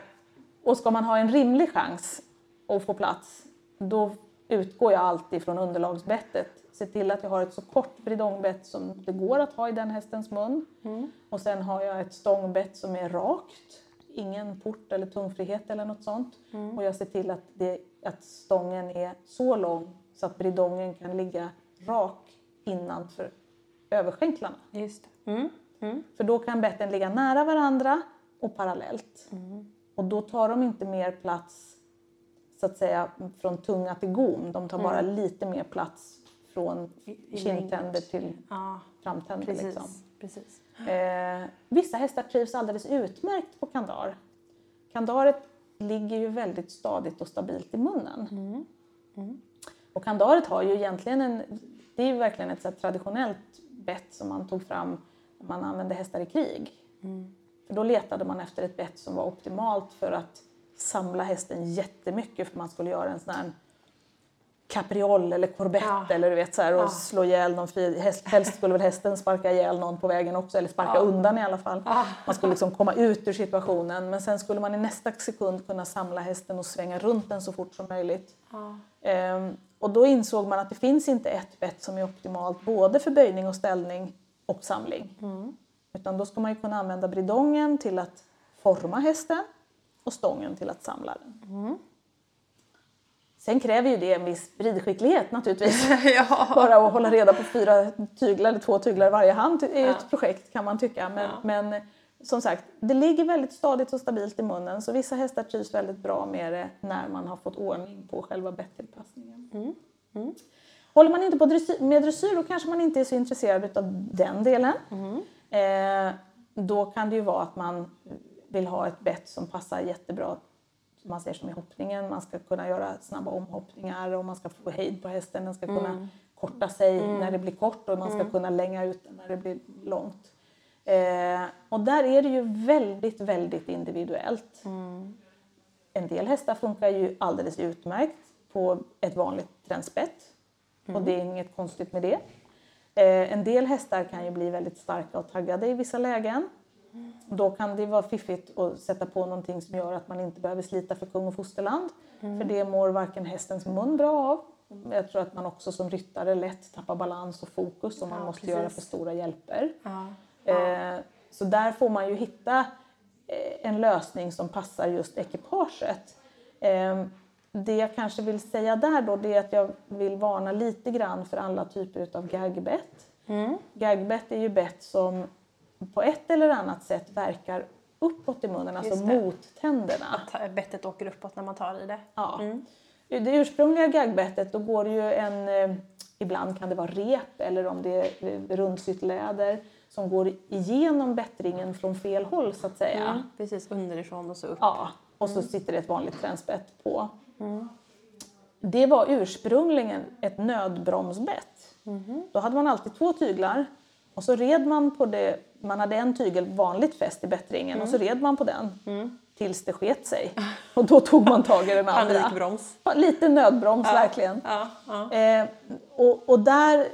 och ska man ha en rimlig chans att få plats, då utgår jag alltid från underlagsbettet. Se till att jag har ett så kort bridongbett som det går att ha i den hästens mun. Och sen har jag ett stångbett som är rakt, ingen port eller tungfrihet eller något sånt. Och jag ser till att, det, att stången är så lång så att bridongen kan ligga rak innanför överskänklarna. Just det. Mm. För då kan betten ligga nära varandra och parallellt. Och då tar de inte mer plats så att säga från tunga till gom. De tar bara lite mer plats från kindtänder till Ja, framtänder. precis. Liksom. precis. Eh, vissa hästar trivs alldeles utmärkt på kandar. Kandaret ligger ju väldigt stadigt och stabilt i munnen. Och kandaret har ju egentligen en, det är verkligen ett så traditionellt bett som man tog fram när man använde hästar i krig. För då letade man efter ett bett som var optimalt för att samla hästen jättemycket för man skulle göra en sån här capriol eller corbett Ja. eller du vet så här, och Ja. slå ihjäl någon. Fri, häst, helst skulle väl hästen sparka ihjäl någon på vägen också eller sparka undan i alla fall. Man skulle liksom komma ut ur situationen men sen skulle man i nästa sekund kunna samla hästen och svänga runt den så fort som möjligt. Ehm, och då insåg man att det finns inte ett bett som är optimalt både för böjning och ställning och samling. Utan då ska man kunna använda bridongen till att forma hästen och stången till att samla den. Sen kräver ju det en viss ridskicklighet naturligtvis. Bara att hålla reda på fyra tyglar eller två tyglar i varje hand är ju ett projekt kan man tycka. Men, men som sagt, det ligger väldigt stadigt och stabilt i munnen så vissa hästar trivs väldigt bra med det när man har fått ordning på själva bettillpassningen. Håller man inte på dressyr, med dressyr då kanske man inte är så intresserad av den delen. Eh, då kan det ju vara att man vill ha ett bett som passar jättebra man ser som i hoppningen. Man ska kunna göra snabba omhoppningar och man ska få hejd på hästen. Den ska kunna korta sig när det blir kort och man ska kunna länga ut den när det blir långt. Eh, och där är det ju väldigt, väldigt individuellt. En del hästar funkar ju alldeles utmärkt på ett vanligt trendspett. Och det är inget konstigt med det. Eh, en del hästar kan ju bli väldigt starka och taggade i vissa lägen. Då kan det vara fiffigt att sätta på någonting som gör att man inte behöver slita för kung och fosterland. För det mår varken hästens mun bra av Jag tror att man också som ryttare lätt tappar balans och fokus om man Ja, måste precis. göra för stora hjälper. Ja. Eh, så där får man ju hitta eh, en lösning som passar just ekipaget. Eh, det jag kanske vill säga där då det är att jag vill varna lite grann för alla typer av gagbett. Mm. Gagbett är ju bett som på ett eller annat sätt verkar uppåt i munnen, alltså Just det. mot tänderna. Att bettet åker uppåt när man tar i det. Ja. Mm. Det ursprungliga gagbettet då går det ju en, eh, ibland kan det vara rep eller om det är rundsytt läder som går igenom bättringen från fel håll så att säga. Mm. Precis, underifrån och så upp. Ja, och så sitter det ett vanligt tränsbett på. Det var ursprungligen ett nödbromsbett. Då hade man alltid två tyglar och så red man på det, man hade en tygel vanligt fäst i bättringen och så red man på den tills det sket sig. Och då tog man tag i den andra. Panikbroms. Ja, Lite nödbroms verkligen. Ja, ja. Eh, och, och där,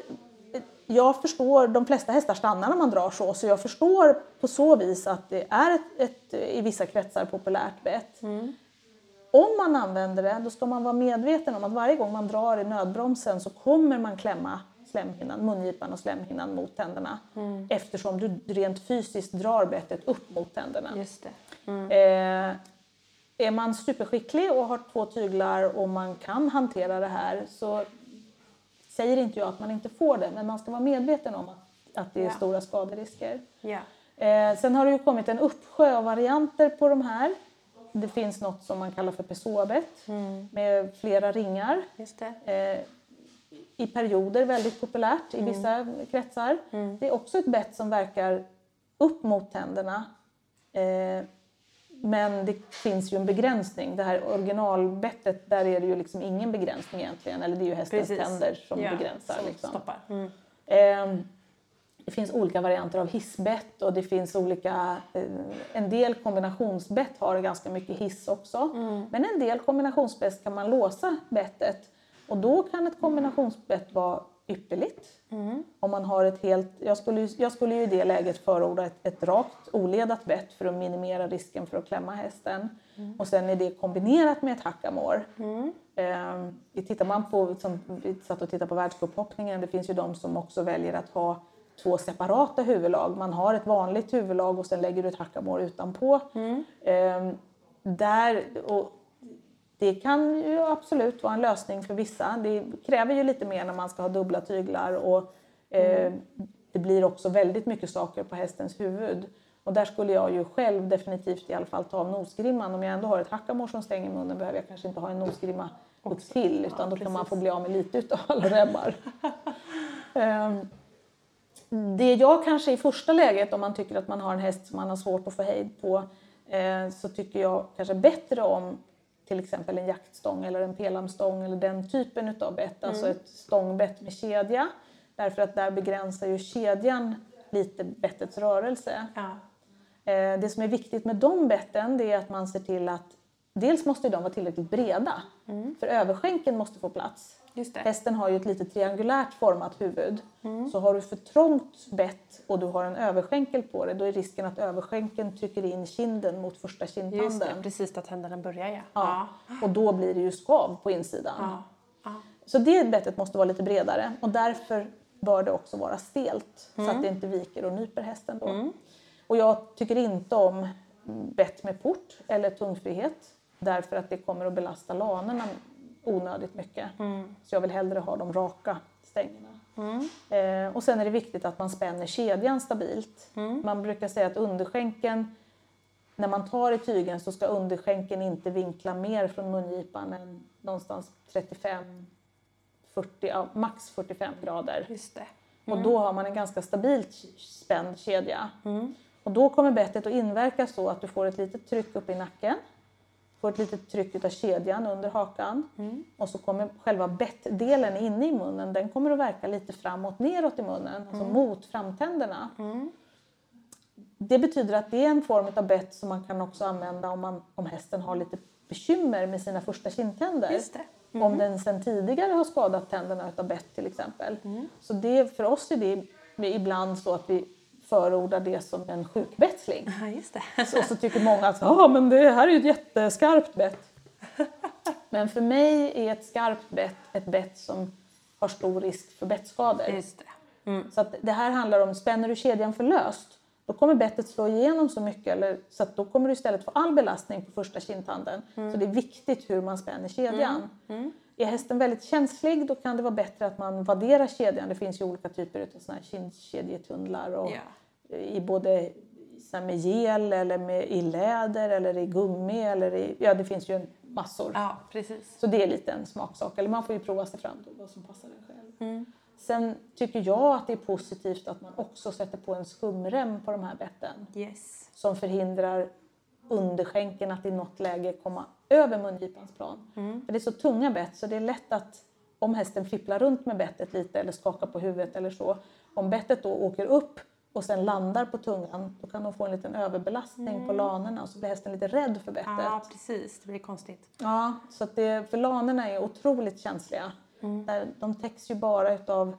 jag förstår, de flesta hästar stannar när man drar så, så jag förstår på så vis att det är ett, ett i vissa kretsar populärt bett. Om man använder det, då ska man vara medveten om att varje gång man drar i nödbromsen så kommer man klämma slemhinnan, mungipan och slemhinnan mot tänderna. Eftersom du rent fysiskt drar bettet upp mot tänderna. Just det. Eh, är man superskicklig och har två tyglar och man kan hantera det här så säger inte jag att man inte får det, men man ska vara medveten om att, att det är Ja. stora skaderisker. Ja. Eh, sen har det ju kommit en uppsjö av varianter på de här. Det finns något som man kallar för pessoabett med flera ringar. Eh, I perioder väldigt populärt i vissa kretsar. Det är också ett bett som verkar upp mot tänderna. Eh, men det finns ju en begränsning. Det här originalbettet, där är det ju liksom ingen begränsning egentligen. Eller det är ju hästens Precis. tänder som Ja, begränsar. som liksom. stoppar. Mm. Ehm, Det finns olika varianter av hissbett och det finns olika, eh, en del kombinationsbett har ganska mycket hiss också. Mm. Men en del kombinationsbett kan man låsa bettet och då kan ett kombinationsbett vara ypperligt. Mm. Om man har ett helt, jag, skulle, jag skulle ju i det läget förorda ett, ett rakt oledat bett för att minimera risken för att klämma hästen. Och sen är det kombinerat med ett hackamår. Eh, tittar man på, som vi satt och tittade på världscuphoppningen, det finns ju de som också väljer att ha två separata huvudlag. Man har ett vanligt huvudlag och sen lägger du ett hackamår utanpå. Eh, där, och det kan ju absolut vara en lösning för vissa. Det kräver ju lite mer när man ska ha dubbla tyglar och eh, det blir också väldigt mycket saker på hästens huvud. Och där skulle jag ju själv definitivt i alla fall ta av nosgrimman. Om jag ändå har ett hackamår som stänger munnen behöver jag kanske inte ha en nosgrimma upp till utan då kan man få bli av med lite utav alla rebbar. Ehm, det jag kanske i första läget, om man tycker att man har en häst som man har svårt att få hejd på, eh, så tycker jag kanske bättre om till exempel en jaktstång eller en pelamstång eller den typen utav bett, alltså ett stångbett med kedja. Därför att där begränsar ju kedjan lite bettets rörelse. Ja. Eh, det som är viktigt med de betten det är att man ser till att dels måste de vara tillräckligt breda, för överskänken måste få plats. Just det. Hästen har ju ett lite triangulärt format huvud. Så har du för trångt bett och du har en överskänkel på det, då är risken att överskänkeln trycker in kinden mot första Just det, kindtanden. precis där tänderna börjar ja. Ja. Och då blir det ju skav på insidan. Ja. Ja. Så det bettet måste vara lite bredare och därför bör det också vara stelt så att det inte viker och nyper hästen då. Och jag tycker inte om bett med port eller tungfrihet därför att det kommer att belasta lanerna onödigt mycket. Så jag vill hellre ha de raka stängerna. Eh, och sen är det viktigt att man spänner kedjan stabilt. Man brukar säga att underskänken när man tar i tygen så ska underskänken inte vinkla mer från mungipan än någonstans 35, 40, ja, max 45 grader. Just det. Och då har man en ganska stabilt spänd kedja. Och då kommer bettet att inverka så att du får ett litet tryck upp i nacken. Får ett litet tryck av kedjan under hakan. Och så kommer själva bettdelen inne i munnen, den kommer att verka lite framåt neråt i munnen, alltså mot framtänderna. Det betyder att det är en form av bett som man kan också använda om, man, om hästen har lite bekymmer med sina första kindtänder. Det. Om den sedan tidigare har skadat tänderna utav bett till exempel. Så det, för oss är det ibland så att vi förordar det som en sjukbetsling. Ja, just det. Så, så tycker många att ah, men det här är ju ett jätteskarpt bett. Men för mig är ett skarpt bett ett bett som har stor risk för bettskador. Just det. Så att det här handlar om, spänner du kedjan för löst, då kommer bettet slå igenom så mycket eller, så att då kommer du istället få all belastning på första kindtanden. Så det är viktigt hur man spänner kedjan. Är hästen väldigt känslig då kan det vara bättre att man vadderar kedjan. Det finns ju olika typer av såna här kindkedjetunnlar och Ja. i både så med gel eller med, i läder eller i gummi eller i, ja det finns ju en massor. Ja, precis. Så det är lite en smaksak. Eller man får ju prova sig fram till vad som passar en själv. Sen tycker jag att det är positivt att man också sätter på en skumrem på de här betten. Yes. Som förhindrar underskänken att i något läge komma över mungipans plan. För det är så tunga bett så det är lätt att om hästen fipplar runt med bettet lite eller skakar på huvudet eller så. Om bettet då åker upp och sen landar på tungan då kan de få en liten överbelastning på lanerna och så blir hästen lite rädd för bettet. Ja, precis. Det blir konstigt. Ja, så att det, för lanerna är otroligt känsliga. Där De täcks ju bara utav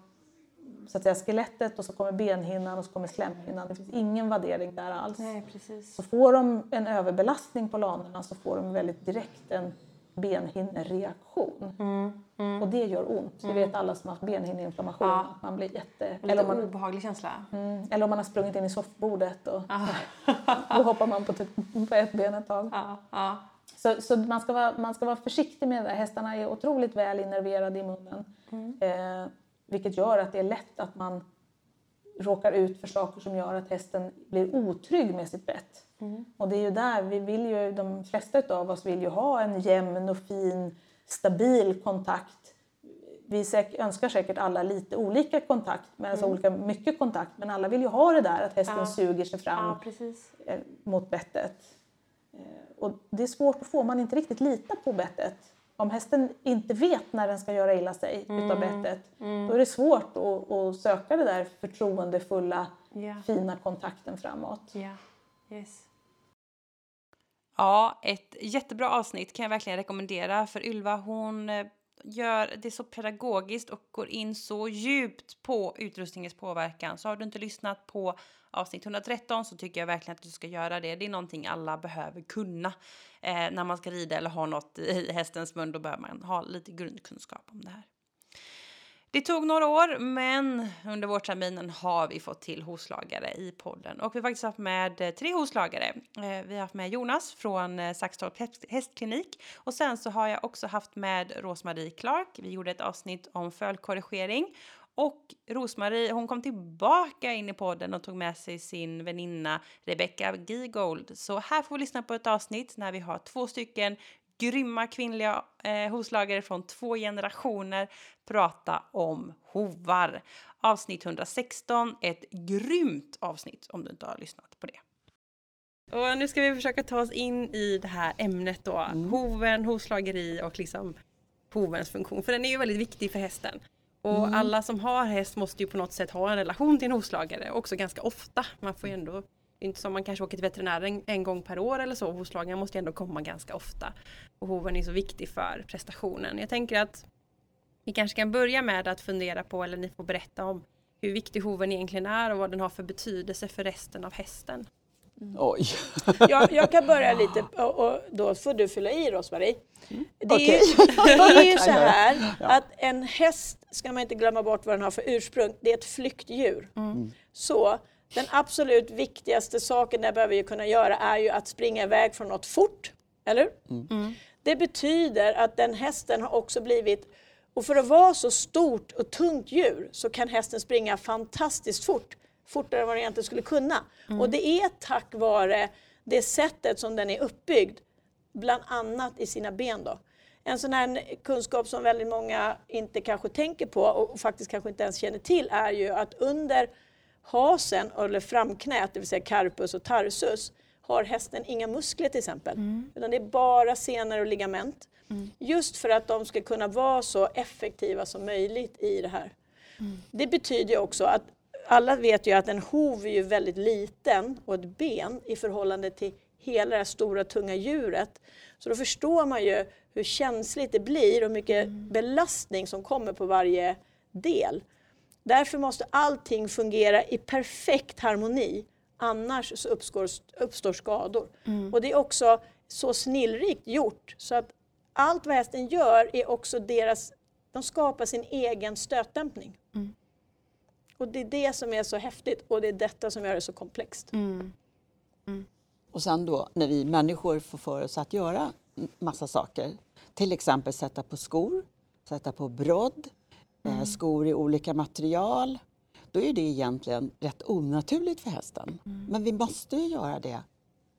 så att säga, skelettet och så kommer benhinnan och så kommer slemhinnan. Det finns ingen vaddering där alls. Nej, precis. Så får de en överbelastning på lanerna så får de väldigt direkt en benhinnereaktion. Och det gör ont. Det vet alla som har haft benhinneinflammation. Ja. Man blir jätte... Eller om, man, obehaglig känsla. mm, eller om man har sprungit in i soffbordet och då hoppar man på, typ, på ett ben ett tag. Ja, ja. Så, så man, ska vara, man ska vara försiktig med det. Hästarna är otroligt väl innerverade i munnen. Eh, vilket gör att det är lätt att man råkar ut för saker som gör att hästen blir otrygg med sitt bett. Och det är ju där vi vill ju, de flesta av oss vill ju ha en jämn och fin, stabil kontakt. Vi säk, önskar säkert alla lite olika kontakt, men alltså olika mycket kontakt. Men alla vill ju ha det där att hästen Ja. suger sig fram ja, eh, mot bettet. Eh, Och det är svårt att få, man inte riktigt litar på bettet. Om hästen inte vet när den ska göra illa sig utav bettet, då är det svårt att, att söka det där förtroendefulla, Ja. fina kontakten framåt. Ja, yes. Ja, ett jättebra avsnitt kan jag verkligen rekommendera för Ylva hon eh, gör det så pedagogiskt och går in så djupt på utrustningens påverkan. Så har du inte lyssnat på avsnitt 113 så tycker jag verkligen att du ska göra det. Det är någonting alla behöver kunna. Eh, när man ska rida eller ha något i hästens mun då behöver man ha lite grundkunskap om det här. Det tog några år, men under vårterminen har vi fått till hovslagare i podden. Och vi har faktiskt haft med eh, tre hovslagare. Eh, vi har haft med Jonas från eh, Saxtorp hästklinik. Och sen så har jag också haft med Rosmarie Clark. Vi gjorde ett avsnitt om fölkorrigering. Och Rosmarie, hon kom tillbaka in i podden och tog med sig sin väninna Rebecca Gigold. Så här får vi lyssna på ett avsnitt när vi har två stycken grymma kvinnliga eh, hovslagare från två generationer prata om hovar. Avsnitt 116, ett grymt avsnitt om du inte har lyssnat på det. Och nu ska vi försöka ta oss in i det här ämnet då. Hoven, hovslageri och liksom hovens funktion. För den är ju väldigt viktig för hästen. Och alla som har häst måste ju på något sätt ha en relation till en hovslagare. Också ganska ofta. Man får ju ändå, inte som man kanske åker till veterinären en gång per år eller så. Hovslagaren måste ju ändå komma ganska ofta. Och hoven är så viktig för prestationen. Jag tänker att vi kanske kan börja med att fundera på, eller ni får berätta om hur viktig hoven egentligen är och vad den har för betydelse för resten av hästen. Oj. Jag, jag kan börja lite och, och då får du fylla i Rosmarie. Det, är ju, Okej. det är ju så här att en häst ska man inte glömma bort vad den har för ursprung. Det är ett flyktdjur. Så den absolut viktigaste saken den behöver ju kunna göra är ju att springa iväg från något fort. Eller hur? Det betyder att den hästen har också blivit och för att vara så stort och tungt djur så kan hästen springa fantastiskt fort. Fortare än vad den egentligen skulle kunna. Och det är tack vare det sättet som den är uppbyggd. Bland annat i sina ben då. En sån här kunskap som väldigt många inte kanske tänker på och faktiskt kanske inte ens känner till är ju att under hasen eller framknät, det vill säga carpus och tarsus, har hästen inga muskler till exempel. Utan det är bara senor och ligament. Just för att de ska kunna vara så effektiva som möjligt i det här. Det betyder också att alla vet ju att en hov är ju väldigt liten och ett ben i förhållande till hela det här stora tunga djuret. Så då förstår man ju hur känsligt det blir och mycket belastning som kommer på varje del. Därför måste allting fungera i perfekt harmoni. Annars så uppstår, uppstår skador. Och det är också så snillrikt gjort så att allt vad hästen gör är också deras, de skapar sin egen stötdämpning. Mm. Och det är det som är så häftigt och det är detta som gör det så komplext. Mm. Och sen då när vi människor får för oss att göra massa saker, till exempel sätta på skor, sätta på brodd, eh, skor i olika material, då är det egentligen rätt onaturligt för hästen. Men vi måste ju göra det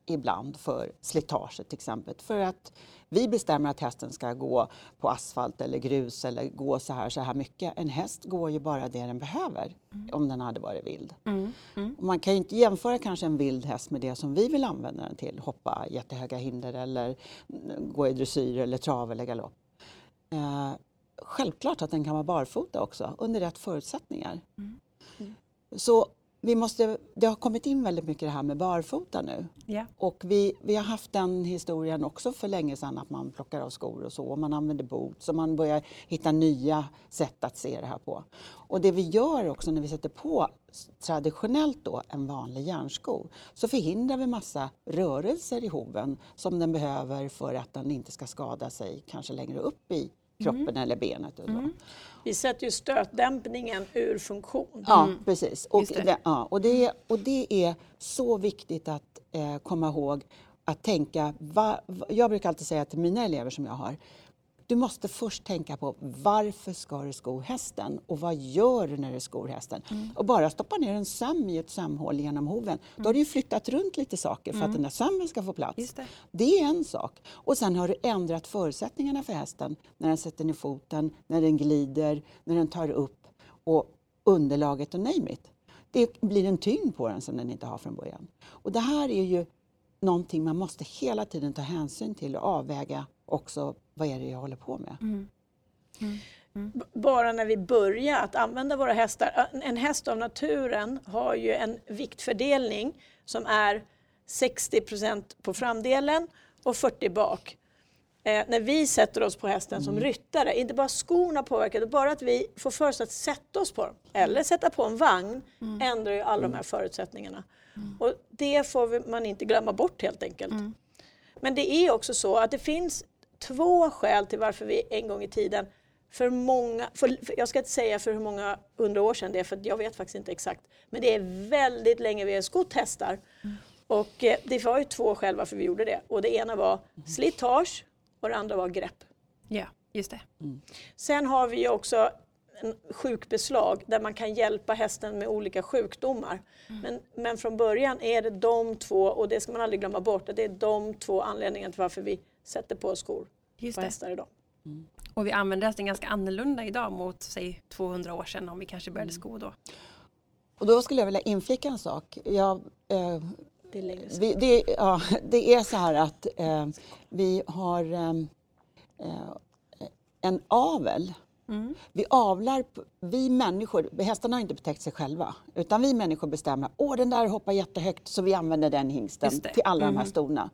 ibland för slitaget till exempel. För att vi bestämmer att hästen ska gå på asfalt eller grus eller gå så här, så här mycket. En häst går ju bara det den behöver om den hade varit vild. Och man kan ju inte jämföra kanske en vild häst med det som vi vill använda den till. Hoppa jättehöga hinder eller mm, gå i dressyr eller trav eller galopp. Självklart att den kan vara barfota också under rätt förutsättningar. Så vi måste, det har kommit in väldigt mycket det här med barfota nu. Ja. Och vi, vi har haft den historien också för länge sedan att man plockar av skor och så och man använder boots och man börjar hitta nya sätt att se det här på. Och det vi gör också när vi sätter på traditionellt då en vanlig järnsko så förhindrar vi massa rörelser i hoven som den behöver för att den inte ska skada sig kanske längre upp i kroppen eller benet. Och så. Vi sätter ju stötdämpningen ur funktion. Ja, precis. Och det. det. ja, och, det, och det är så viktigt att eh, komma ihåg att tänka, va, va- jag brukar alltid säga till mina elever som jag har, du måste först tänka på varför ska du sko hästen och vad gör du när du skor hästen? Och bara stoppa ner en söm i ett sömhål genom hoven, då har du ju flyttat runt lite saker för att den där sömmen ska få plats. Det. Det är en sak. Och sen har du ändrat förutsättningarna för hästen när den sätter ner foten, när den glider, när den tar upp och underlaget och name it. Det blir en tyngd på den som den inte har från början. Och det här är ju någonting man måste hela tiden ta hänsyn till och avväga också vad är det jag håller på med. B- Bara när vi börjar att använda våra hästar. En häst av naturen har ju en viktfördelning som är 60% på framdelen och 40 bak. Eh, när vi sätter oss på hästen som ryttare, inte bara skorna påverkar, bara att vi får för oss att sätta oss på dem eller sätta på en vagn ändrar ju alla de här förutsättningarna. Och det får vi- man inte glömma bort helt enkelt. Men det är också så att det finns två skäl till varför vi en gång i tiden för många, för, för, jag ska inte säga för hur många hundra år sedan det är för jag vet faktiskt inte exakt. Men det är väldigt länge vi har skott hästar. Och eh, det var ju två skäl varför vi gjorde det. Och det ena var slitage och det andra var grepp. Ja, just det. Sen har vi ju också en sjukbeslag där man kan hjälpa hästen med olika sjukdomar. Men, men från början är det de två, och det ska man aldrig glömma bort, att det är de två anledningarna till varför vi sätter på skor Just på det. hästar idag. Och vi använder hästen ganska annorlunda idag mot säg 200 år sedan om vi kanske började sko då. Och då skulle jag vilja inflika en sak. Jag, eh, Det är vi, det, ja, det är så här att eh, vi har eh, eh, en avel. Vi avlar, vi människor, hästarna har inte betäckt sig själva, utan vi människor bestämmer, åh den där hoppar jättehögt så vi använder den hingsten till alla de här stona.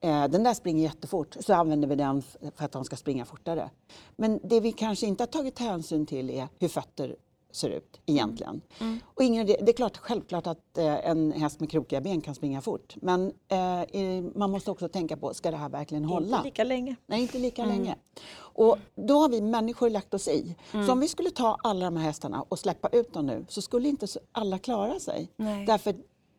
Eh, den där springer jättefort, så använder vi den för att de ska springa fortare. Men det vi kanske inte har tagit hänsyn till är hur fötter ser ut egentligen. Och ingen, det är klart, självklart att eh, en häst med krokiga ben kan springa fort, men eh, man måste också tänka på, ska det här verkligen hålla? Inte lika länge. Nej, inte lika länge. Och då har vi människor lagt oss i. Så om vi skulle ta alla de här hästarna och släppa ut dem nu så skulle inte alla klara sig. Nej. Därför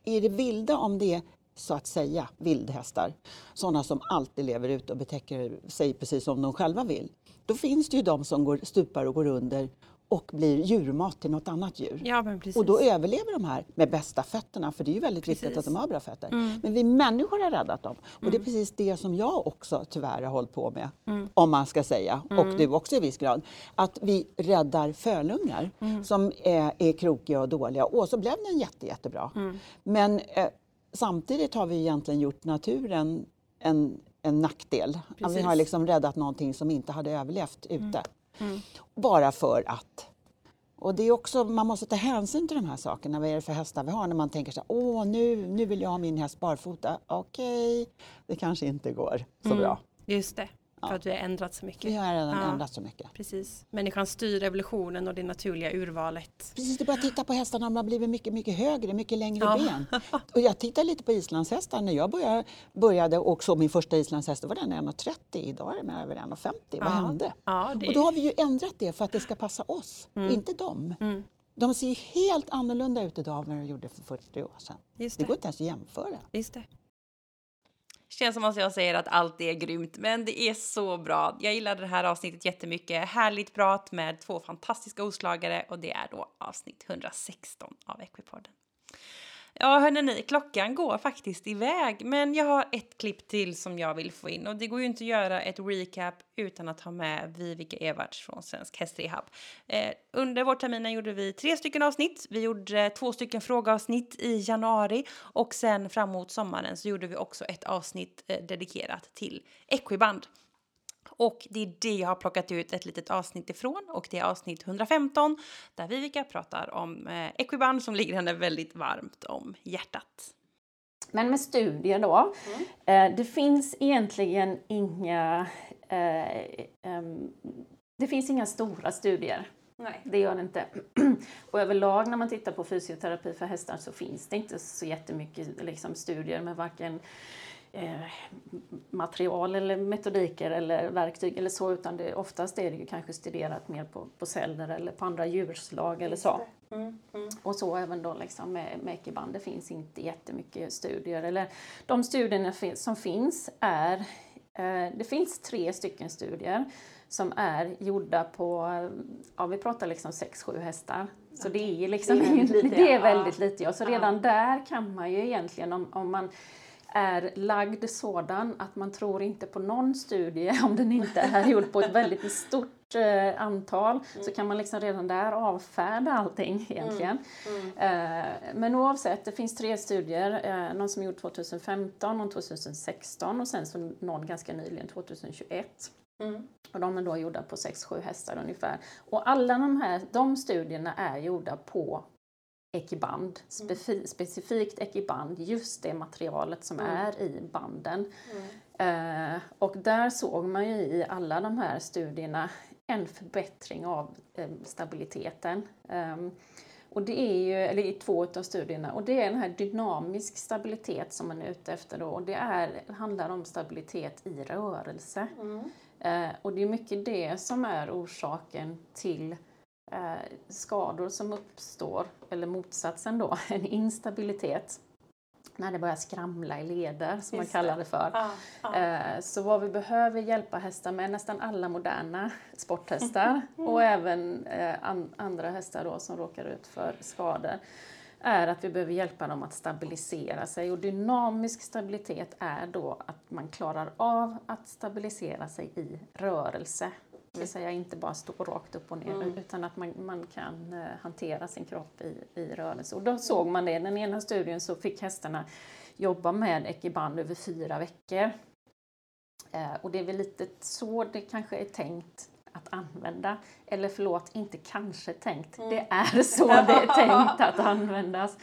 är det vilda om det är så att säga vildhästar, sådana som alltid lever ute och betäcker sig precis som de själva vill. Då finns det ju de som går, stupar och går under och blir djurmat till något annat djur. Ja, precis. Och då överlever de här med bästa fötterna, för det är ju väldigt viktigt Precis. att de har bra fötter. Mm. Men vi människor har räddat dem. Och det är precis det som jag också tyvärr har hållit på med, om man ska säga, och du också i viss grad. Att vi räddar fölungar som är, är krokiga och dåliga. Och så blev den jätte, jättebra. Men eh, samtidigt har vi egentligen gjort naturen en, en nackdel. Vi har Precis. liksom räddat någonting som inte hade överlevt ute. Bara för att. Och det är också, man måste ta hänsyn till de här sakerna. Vad är det för hästar vi har? När man tänker så här, åh nu, nu vill jag ha min häst barfota. Okej, det kanske inte går så bra. Just det. För att vi har ändrat så mycket. Vi har redan Ja. ändrat så mycket. Precis. Människan styr evolutionen och det naturliga urvalet. Precis, det är bara att titta på hästarna, de har blivit mycket, mycket högre, mycket längre Ja. ben. Och jag tittar lite på islandshästar. När jag började, började och såg min första islandshäst, då var den 1,30. Idag är den över 1,50. Vad Ja. hände? Ja, det- Och då har vi ju ändrat det för att det ska passa oss, Mm. inte dem. Mm. De ser helt annorlunda ut idag än vad de gjorde för 40 år sedan. Just det. det. går inte ens att jämföra. Just det. Känns som att jag säger att allt är grymt, men det är så bra. Jag gillade det här avsnittet jättemycket. Härligt prat med två fantastiska oslagare och det är då avsnitt 116 av Equipodden. Ja, hörni, klockan går faktiskt iväg, men jag har ett klipp till som jag vill få in och det går ju inte att göra ett recap utan att ha med Vivica Evarts från Svensk Hästrehab. Eh, under vårterminen gjorde vi tre stycken avsnitt. Vi gjorde två stycken frågeavsnitt i januari och sen framåt sommaren så gjorde vi också ett avsnitt eh, dedikerat till Equiband. Och det är det jag har plockat ut ett litet avsnitt ifrån och det är avsnitt 115 där Vivica pratar om eh, Equiband som ligger henne väldigt varmt om hjärtat. Men med studier då. Eh, det finns egentligen inga, eh, ehm, det finns inga stora studier. Nej. Det gör det inte. Och överlag när man tittar på fysioterapi för hästar så finns det inte så jättemycket liksom, studier med varken eh, material eller metodiker eller verktyg eller så utan det, oftast är det ju kanske studerat mer på, på celler eller på andra djurslag eller så. Och så även då liksom med, med ekiband. Det finns inte jättemycket studier. Eller de studierna som finns är, eh, det finns tre stycken studier som är gjorda på, ja vi pratar liksom 6-7 hästar. Så det är liksom, Det är väldigt lite, det är ja. väldigt lite ja. Så Ja. redan där kan man ju egentligen om, om man är lagd sådan att man tror inte på någon studie om den inte är gjord på ett väldigt stort eh, antal så kan man liksom redan där avfärda allting egentligen. Eh, men oavsett, det finns tre studier. Eh, någon som är gjord 2015, någon 2016 och sen så någon ganska nyligen 2021. Och de är då gjorda på 6-7 hästar ungefär. Och alla de här de studierna är gjorda på ekiband, spefi- specifikt ekiband, just det materialet som Mm. är i banden. Eh, och där såg man ju i alla de här studierna en förbättring av eh, stabiliteten. Ehm, och det är ju, eller i två av studierna, och det är den här dynamisk stabilitet som man är ute efter då. Och det är, handlar om stabilitet i rörelse. Eh, och det är mycket det som är orsaken till eh, skador som uppstår, eller motsatsen då, en instabilitet. När det börjar skramla i leder, som man Just det. kallar det för. Ja, ja. Eh, Så vad vi behöver hjälpa hästar med, nästan alla moderna sporthästar och även eh, an- andra hästar då som råkar ut för skador, är att vi behöver hjälpa dem att stabilisera sig. Och dynamisk stabilitet är då att man klarar av att stabilisera sig i rörelse. Det vill säga inte bara stå rakt upp och ner Mm. utan att man, man kan eh, hantera sin kropp i, i rörelse. Och då såg man det, i den ena studien så fick hästarna jobba med ekiband över fyra veckor. Eh, och det är väl lite så det kanske är tänkt använda. Eller förlåt, inte kanske tänkt. Det är så det är tänkt att användas.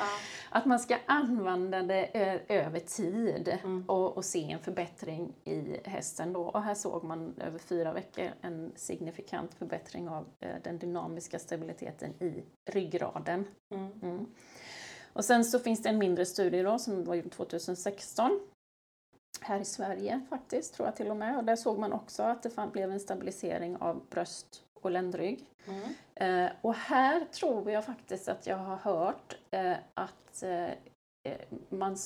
Att man ska använda det ö- över tid och, och se en förbättring i hästen då. Och här såg man över fyra veckor en signifikant förbättring av eh, den dynamiska stabiliteten i ryggraden. Mm. Och sen så finns det en mindre studie då som var gjord 2016 här i Sverige faktiskt, tror jag till och med. Och där såg man också att det fan blev en stabilisering av bröst och ländrygg. Eh, och här tror jag faktiskt att jag har hört eh, att eh, eh, man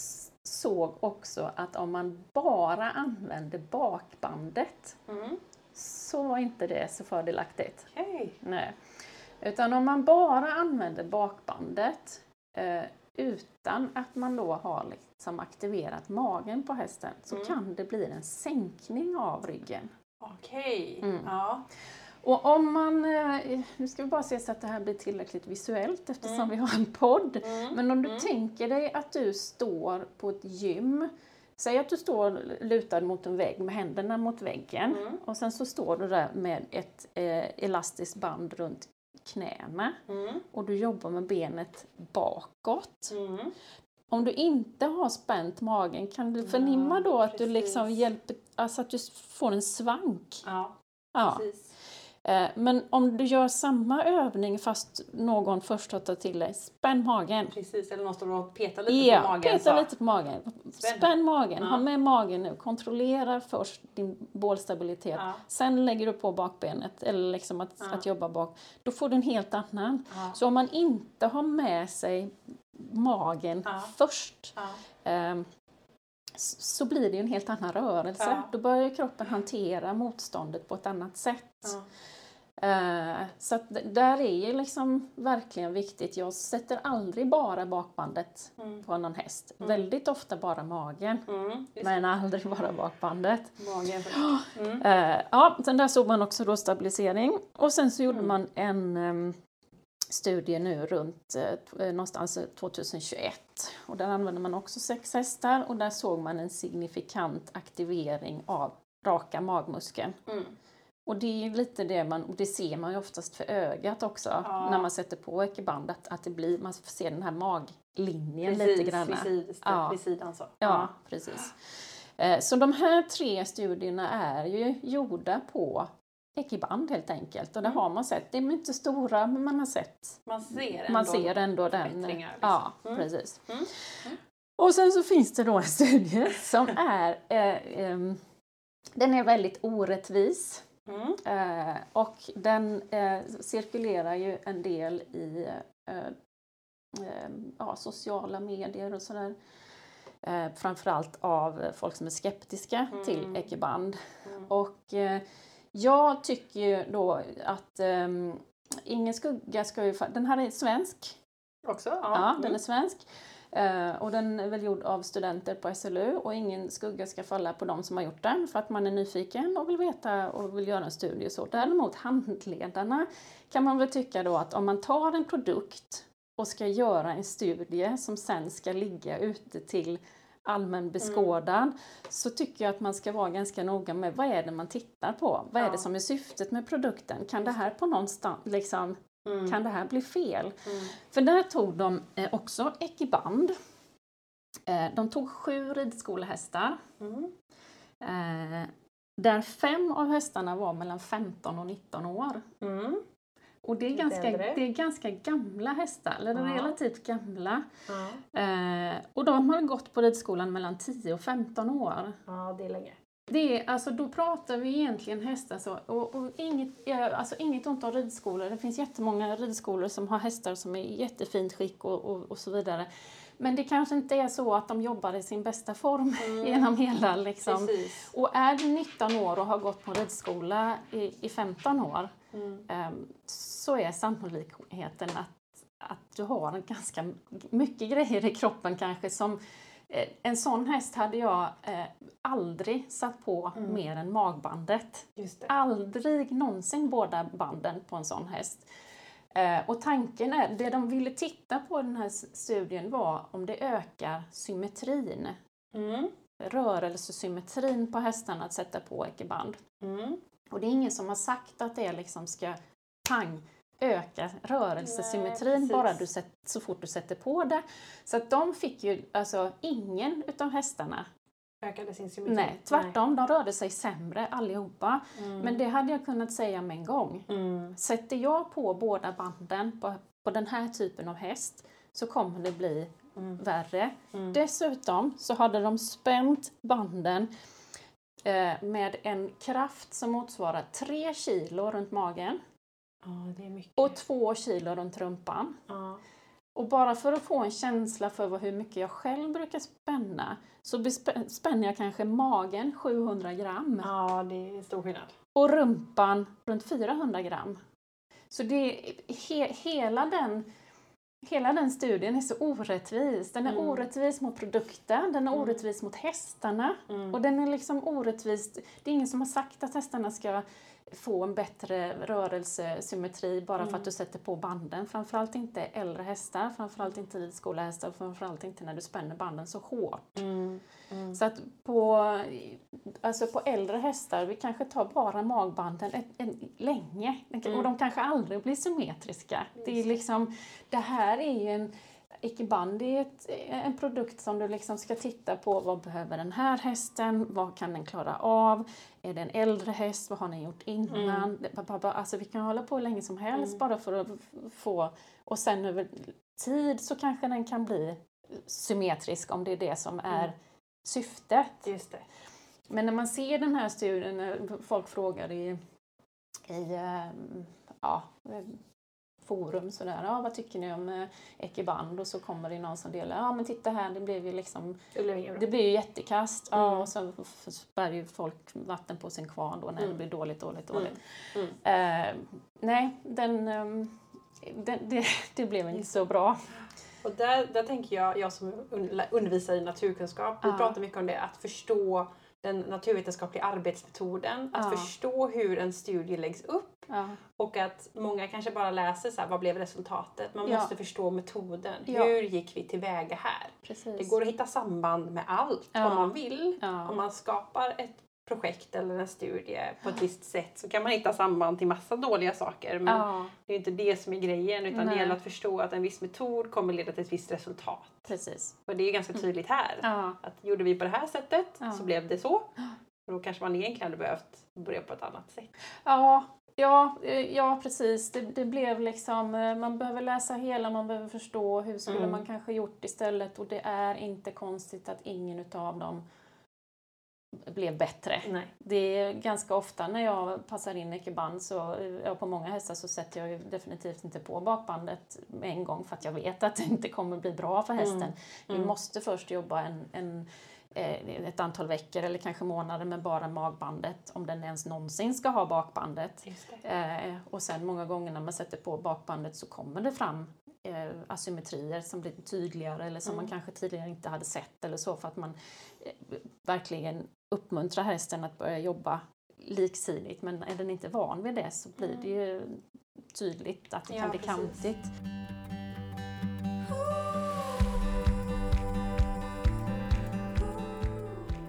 såg också att om man bara använde bakbandet så var inte det så fördelaktigt. Nej. Utan om man bara använder bakbandet eh, utan att man då har liksom aktiverat magen på hästen så kan det bli en sänkning av ryggen. Okej. Mm. Ja. Och om man, eh, nu ska vi bara se så att det här blir tillräckligt visuellt eftersom Mm. vi har en podd. Mm. Men om du Mm. tänker dig att du står på ett gym. Säg att du står lutad mot en vägg med händerna mot väggen Mm. och sen så står du där med ett eh, elastiskt band runt knäna Mm. och du jobbar med benet bakåt. Mm. Om du inte har spänt magen, kan du förnimma då att du liksom hjälper alltså att du får en svank. Ja, Ja. precis. Eh, Men om du gör samma övning fast någon först har tagit till dig, spänn magen. Precis, eller någon står och petar lite Ja, på magen. peta så. lite på magen. Spänn. Spänn, magen, Ja. ha med magen nu. Kontrollera först din bålstabilitet. Ja. Sen lägger du på bakbenet, eller liksom att, Ja. att jobba bak. Då får du en helt annan. Ja. Så om man inte har med sig magen Ja. först Ja. s- så blir det en helt annan rörelse. Ja. Då börjar kroppen hantera motståndet på ett annat sätt. Eh, Så att där är ju liksom verkligen viktigt. Jag sätter aldrig bara bakbandet Mm. på någon häst. Väldigt ofta bara magen. Mm. Men aldrig bara bakbandet. magen. Mm. Eh, ja, sen där såg man också då stabilisering. Och sen så gjorde Mm. man en em, studie nu runt eh, någonstans eh, 2021. Och där använde man också sex hästar och där såg man en signifikant aktivering av raka magmuskeln. Mm. Och det är ju lite det man, och det ser man ju oftast för ögat också Ja. när man sätter på ekiband att, att det blir, man ser den här maglinjen lite Precis, grann. vid, sid, Ja. vid sidan så. Ja, precis. Eh, Så de här tre studierna är ju gjorda på ekiband helt enkelt. Och det Mm. har man sett. De är inte stora men man har sett. Man ser ändå, Man ser ändå den. förbättringar, liksom. Ja, Mm. precis. Mm. Och sen så finns det då en studie som är eh, ehm, den är väldigt orättvis. Mm. Eh, och den eh, cirkulerar ju en del i eh, eh, ja, sociala medier och sådär. Eh, framförallt av folk som är skeptiska Mm. till ekiband. Mm. Och eh, jag tycker ju då att eh, Ingen skugga ska ju... Den här är svensk. Också? Ja. Ja, den Mm. är svensk. Eh, och den är väl gjord av studenter på SLU och ingen skugga ska falla på de som har gjort den för att man är nyfiken och vill veta och vill göra en studie. Så. Däremot handledarna kan man väl tycka då att om man tar en produkt och ska göra en studie som sen ska ligga ute till allmän beskådan så tycker jag att man ska vara ganska noga med vad är det man tittar på? Vad är Ja. det som är syftet med produkten? Kan det här på någonstans liksom Mm. kan det här bli fel? Mm. För där tog de eh, också ekiband. Eh, de tog sju ridskolehästar. Mm. Eh, där fem av hästarna var mellan 15 och 19 år. Mm. Och det är, ganska, det är ganska gamla hästar, eller Ja. relativt gamla. Ja. Eh, och de har gått på ridskolan mellan 10 och 15 år. ja, det är länge. Det är, alltså, då pratar vi egentligen hästar så, och, och inget, alltså, inget ont om ridskolor. Det finns jättemånga ridskolor som har hästar som är i jättefint skick och, och, och så vidare. Men det kanske inte är så att de jobbar i sin bästa form genom hela liksom. Mm. Precis. Och är du 19 år och har gått på ridskola i, i 15 år Mm. ehm, så är sannolikheten att, att du har en ganska mycket grejer i kroppen kanske som en sån häst hade jag eh, aldrig satt på Mm. mer än magbandet. Aldrig någonsin båda banden på en sån häst. Eh, och tanken är, det de ville titta på i den här studien var om det ökar symmetrin, Mm. rörelsesymmetrin på hästarna att sätta på ekiband. Mm. Och det är ingen som har sagt att det liksom ska pang öka rörelsesymmetrin Nej, bara du sätt, så fort du sätter på det. Så att de fick ju, alltså ingen utav hästarna, Ökade sin symmetri? nej tvärtom, de rörde sig sämre allihopa. Mm. Men det hade jag kunnat säga med en gång. Mm. Sätter jag på båda banden på, på den här typen av häst så kommer det bli Mm. värre. Mm. Dessutom så hade de spänt banden eh, med en kraft som motsvarar 3 kilo runt magen Ja, det är mycket. och 2 kilo runt rumpan. Ja. Och bara för att få en känsla för hur mycket jag själv brukar spänna så spänner jag kanske magen 700 gram ja, det är stor skillnad. och rumpan runt 400 gram. Så det, he, hela, den, hela den studien är så orättvis. Den är Mm. orättvis mot produkten, den är Mm. orättvis mot hästarna Mm. och den är liksom orättvis. Det är ingen som har sagt att hästarna ska få en bättre rörelsesymmetri bara för Mm. att du sätter på banden. Framförallt inte äldre hästar, framförallt inte ridskolehästar och framförallt inte när du spänner banden så hårt. Mm. Mm. Så att på, alltså på äldre hästar, vi kanske tar bara magbanden ett, en, länge Mm. och de kanske aldrig blir symmetriska. Det, är liksom, det här är ju en Ikeband är ett, en produkt som du liksom ska titta på. Vad behöver den här hästen? Vad kan den klara av? Är det en äldre häst? Vad har den gjort innan? Mm. Alltså vi kan hålla på hur länge som helst mm. bara för att få... Och sen över tid så kanske den kan bli symmetrisk om det är det som är mm. syftet. Just det. Men när man ser den här studien, när folk frågar i, i ehm, ja, forum sådär, ja, vad tycker ni om eh, Ekiband? Och så kommer det någon som delar, ja men titta här, det blev ju liksom, det blev, det blev ju jättekast. Mm. Ja, och så spär ju folk vatten på sin kvarn då när mm. det blir dåligt, dåligt, mm. dåligt. Mm. Eh, nej, den, ehm, den, det, det blev inte så bra. Och där, där tänker jag, jag som undervisar i naturkunskap, vi pratar mycket om det, att förstå den naturvetenskapliga arbetsmetoden, att ja. förstå hur en studie läggs upp ja. och att många kanske bara läser så här, vad blev resultatet? Man ja. måste förstå metoden. Hur gick vi tillväga här? Precis. Det går att hitta samband med allt om man vill. Om man skapar ett projekt eller en studie på ett visst sätt så kan man hitta samband till massa dåliga saker. Men ja. det är inte det som är grejen utan Nej. det gäller att förstå att en viss metod kommer leda till ett visst resultat. Precis. Och det är ganska tydligt här. Ja. Att gjorde vi på det här sättet ja. så blev det så. Och då kanske man egentligen hade behövt börja på ett annat sätt. Ja, Ja, eh, ja precis. Det, det, blev liksom, eh, man behöver läsa hela, man behöver förstå hur skulle mm. man kanske gjort istället och det är inte konstigt att ingen utav dem blev bättre. Nej. Det är ganska ofta när jag passar in ekiband så, ja, på många hästar så sätter jag definitivt inte på bakbandet med en gång för att jag vet att det inte kommer bli bra för hästen. Mm. Mm. Vi måste först jobba en, en ett antal veckor eller kanske månader med bara magbandet om den ens någonsin ska ha bakbandet. Eh, och sen många gånger när man sätter på bakbandet så kommer det fram eh, asymmetrier som blir tydligare eller som mm. man kanske tidigare inte hade sett eller så för att man eh, verkligen uppmuntrar hästen att börja jobba liksidigt men är den inte van vid det så blir det ju tydligt att det ja, kan bli precis. kantigt.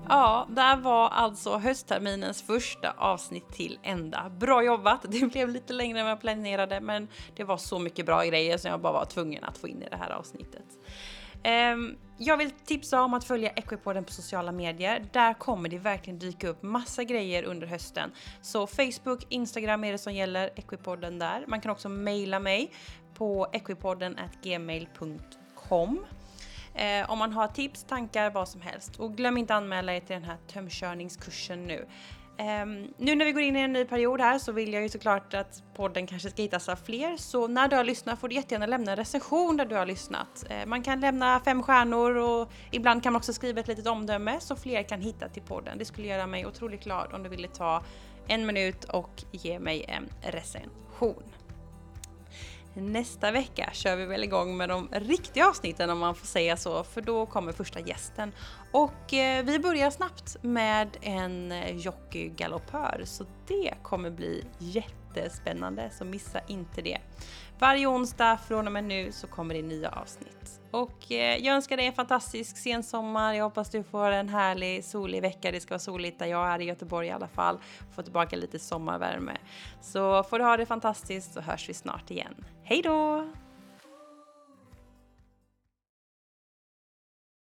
Ja, där var alltså höstterminens första avsnitt till ända. Bra jobbat! Det blev lite längre än vad jag planerade men det var så mycket bra grejer som jag bara var tvungen att få in i det här avsnittet. Ehm, jag vill tipsa om att följa Equipodden på sociala medier. Där kommer det verkligen dyka upp massa grejer under hösten. Så Facebook, Instagram är det som gäller, Equipodden där. Man kan också mejla mig på equipodden@gmail.com eh, om man har tips, tankar, vad som helst. Och glöm inte anmäla er till den här tömkörningskursen nu. Um, nu när vi går in i en ny period här så vill jag ju såklart att podden kanske ska hittas av fler. Så när du har lyssnat får du jättegärna lämna en recension där du har lyssnat. Uh, man kan lämna fem stjärnor och ibland kan man också skriva ett litet omdöme så fler kan hitta till podden. Det skulle göra mig otroligt glad om du ville ta en minut och ge mig en recension. Nästa vecka kör vi väl igång med de riktiga avsnitten om man får säga så, för då kommer första gästen. Och eh, vi börjar snabbt med en eh, jockeygaloppör, så det kommer bli jättespännande, så missa inte det. Varje onsdag från och med nu så kommer det nya avsnitt. Och eh, jag önskar dig en fantastisk sensommar. Jag hoppas du får en härlig solig vecka. Det ska vara soligt där jag är i Göteborg i alla fall. Få tillbaka lite sommarvärme. Så får du ha det fantastiskt så hörs vi snart igen. Hej då!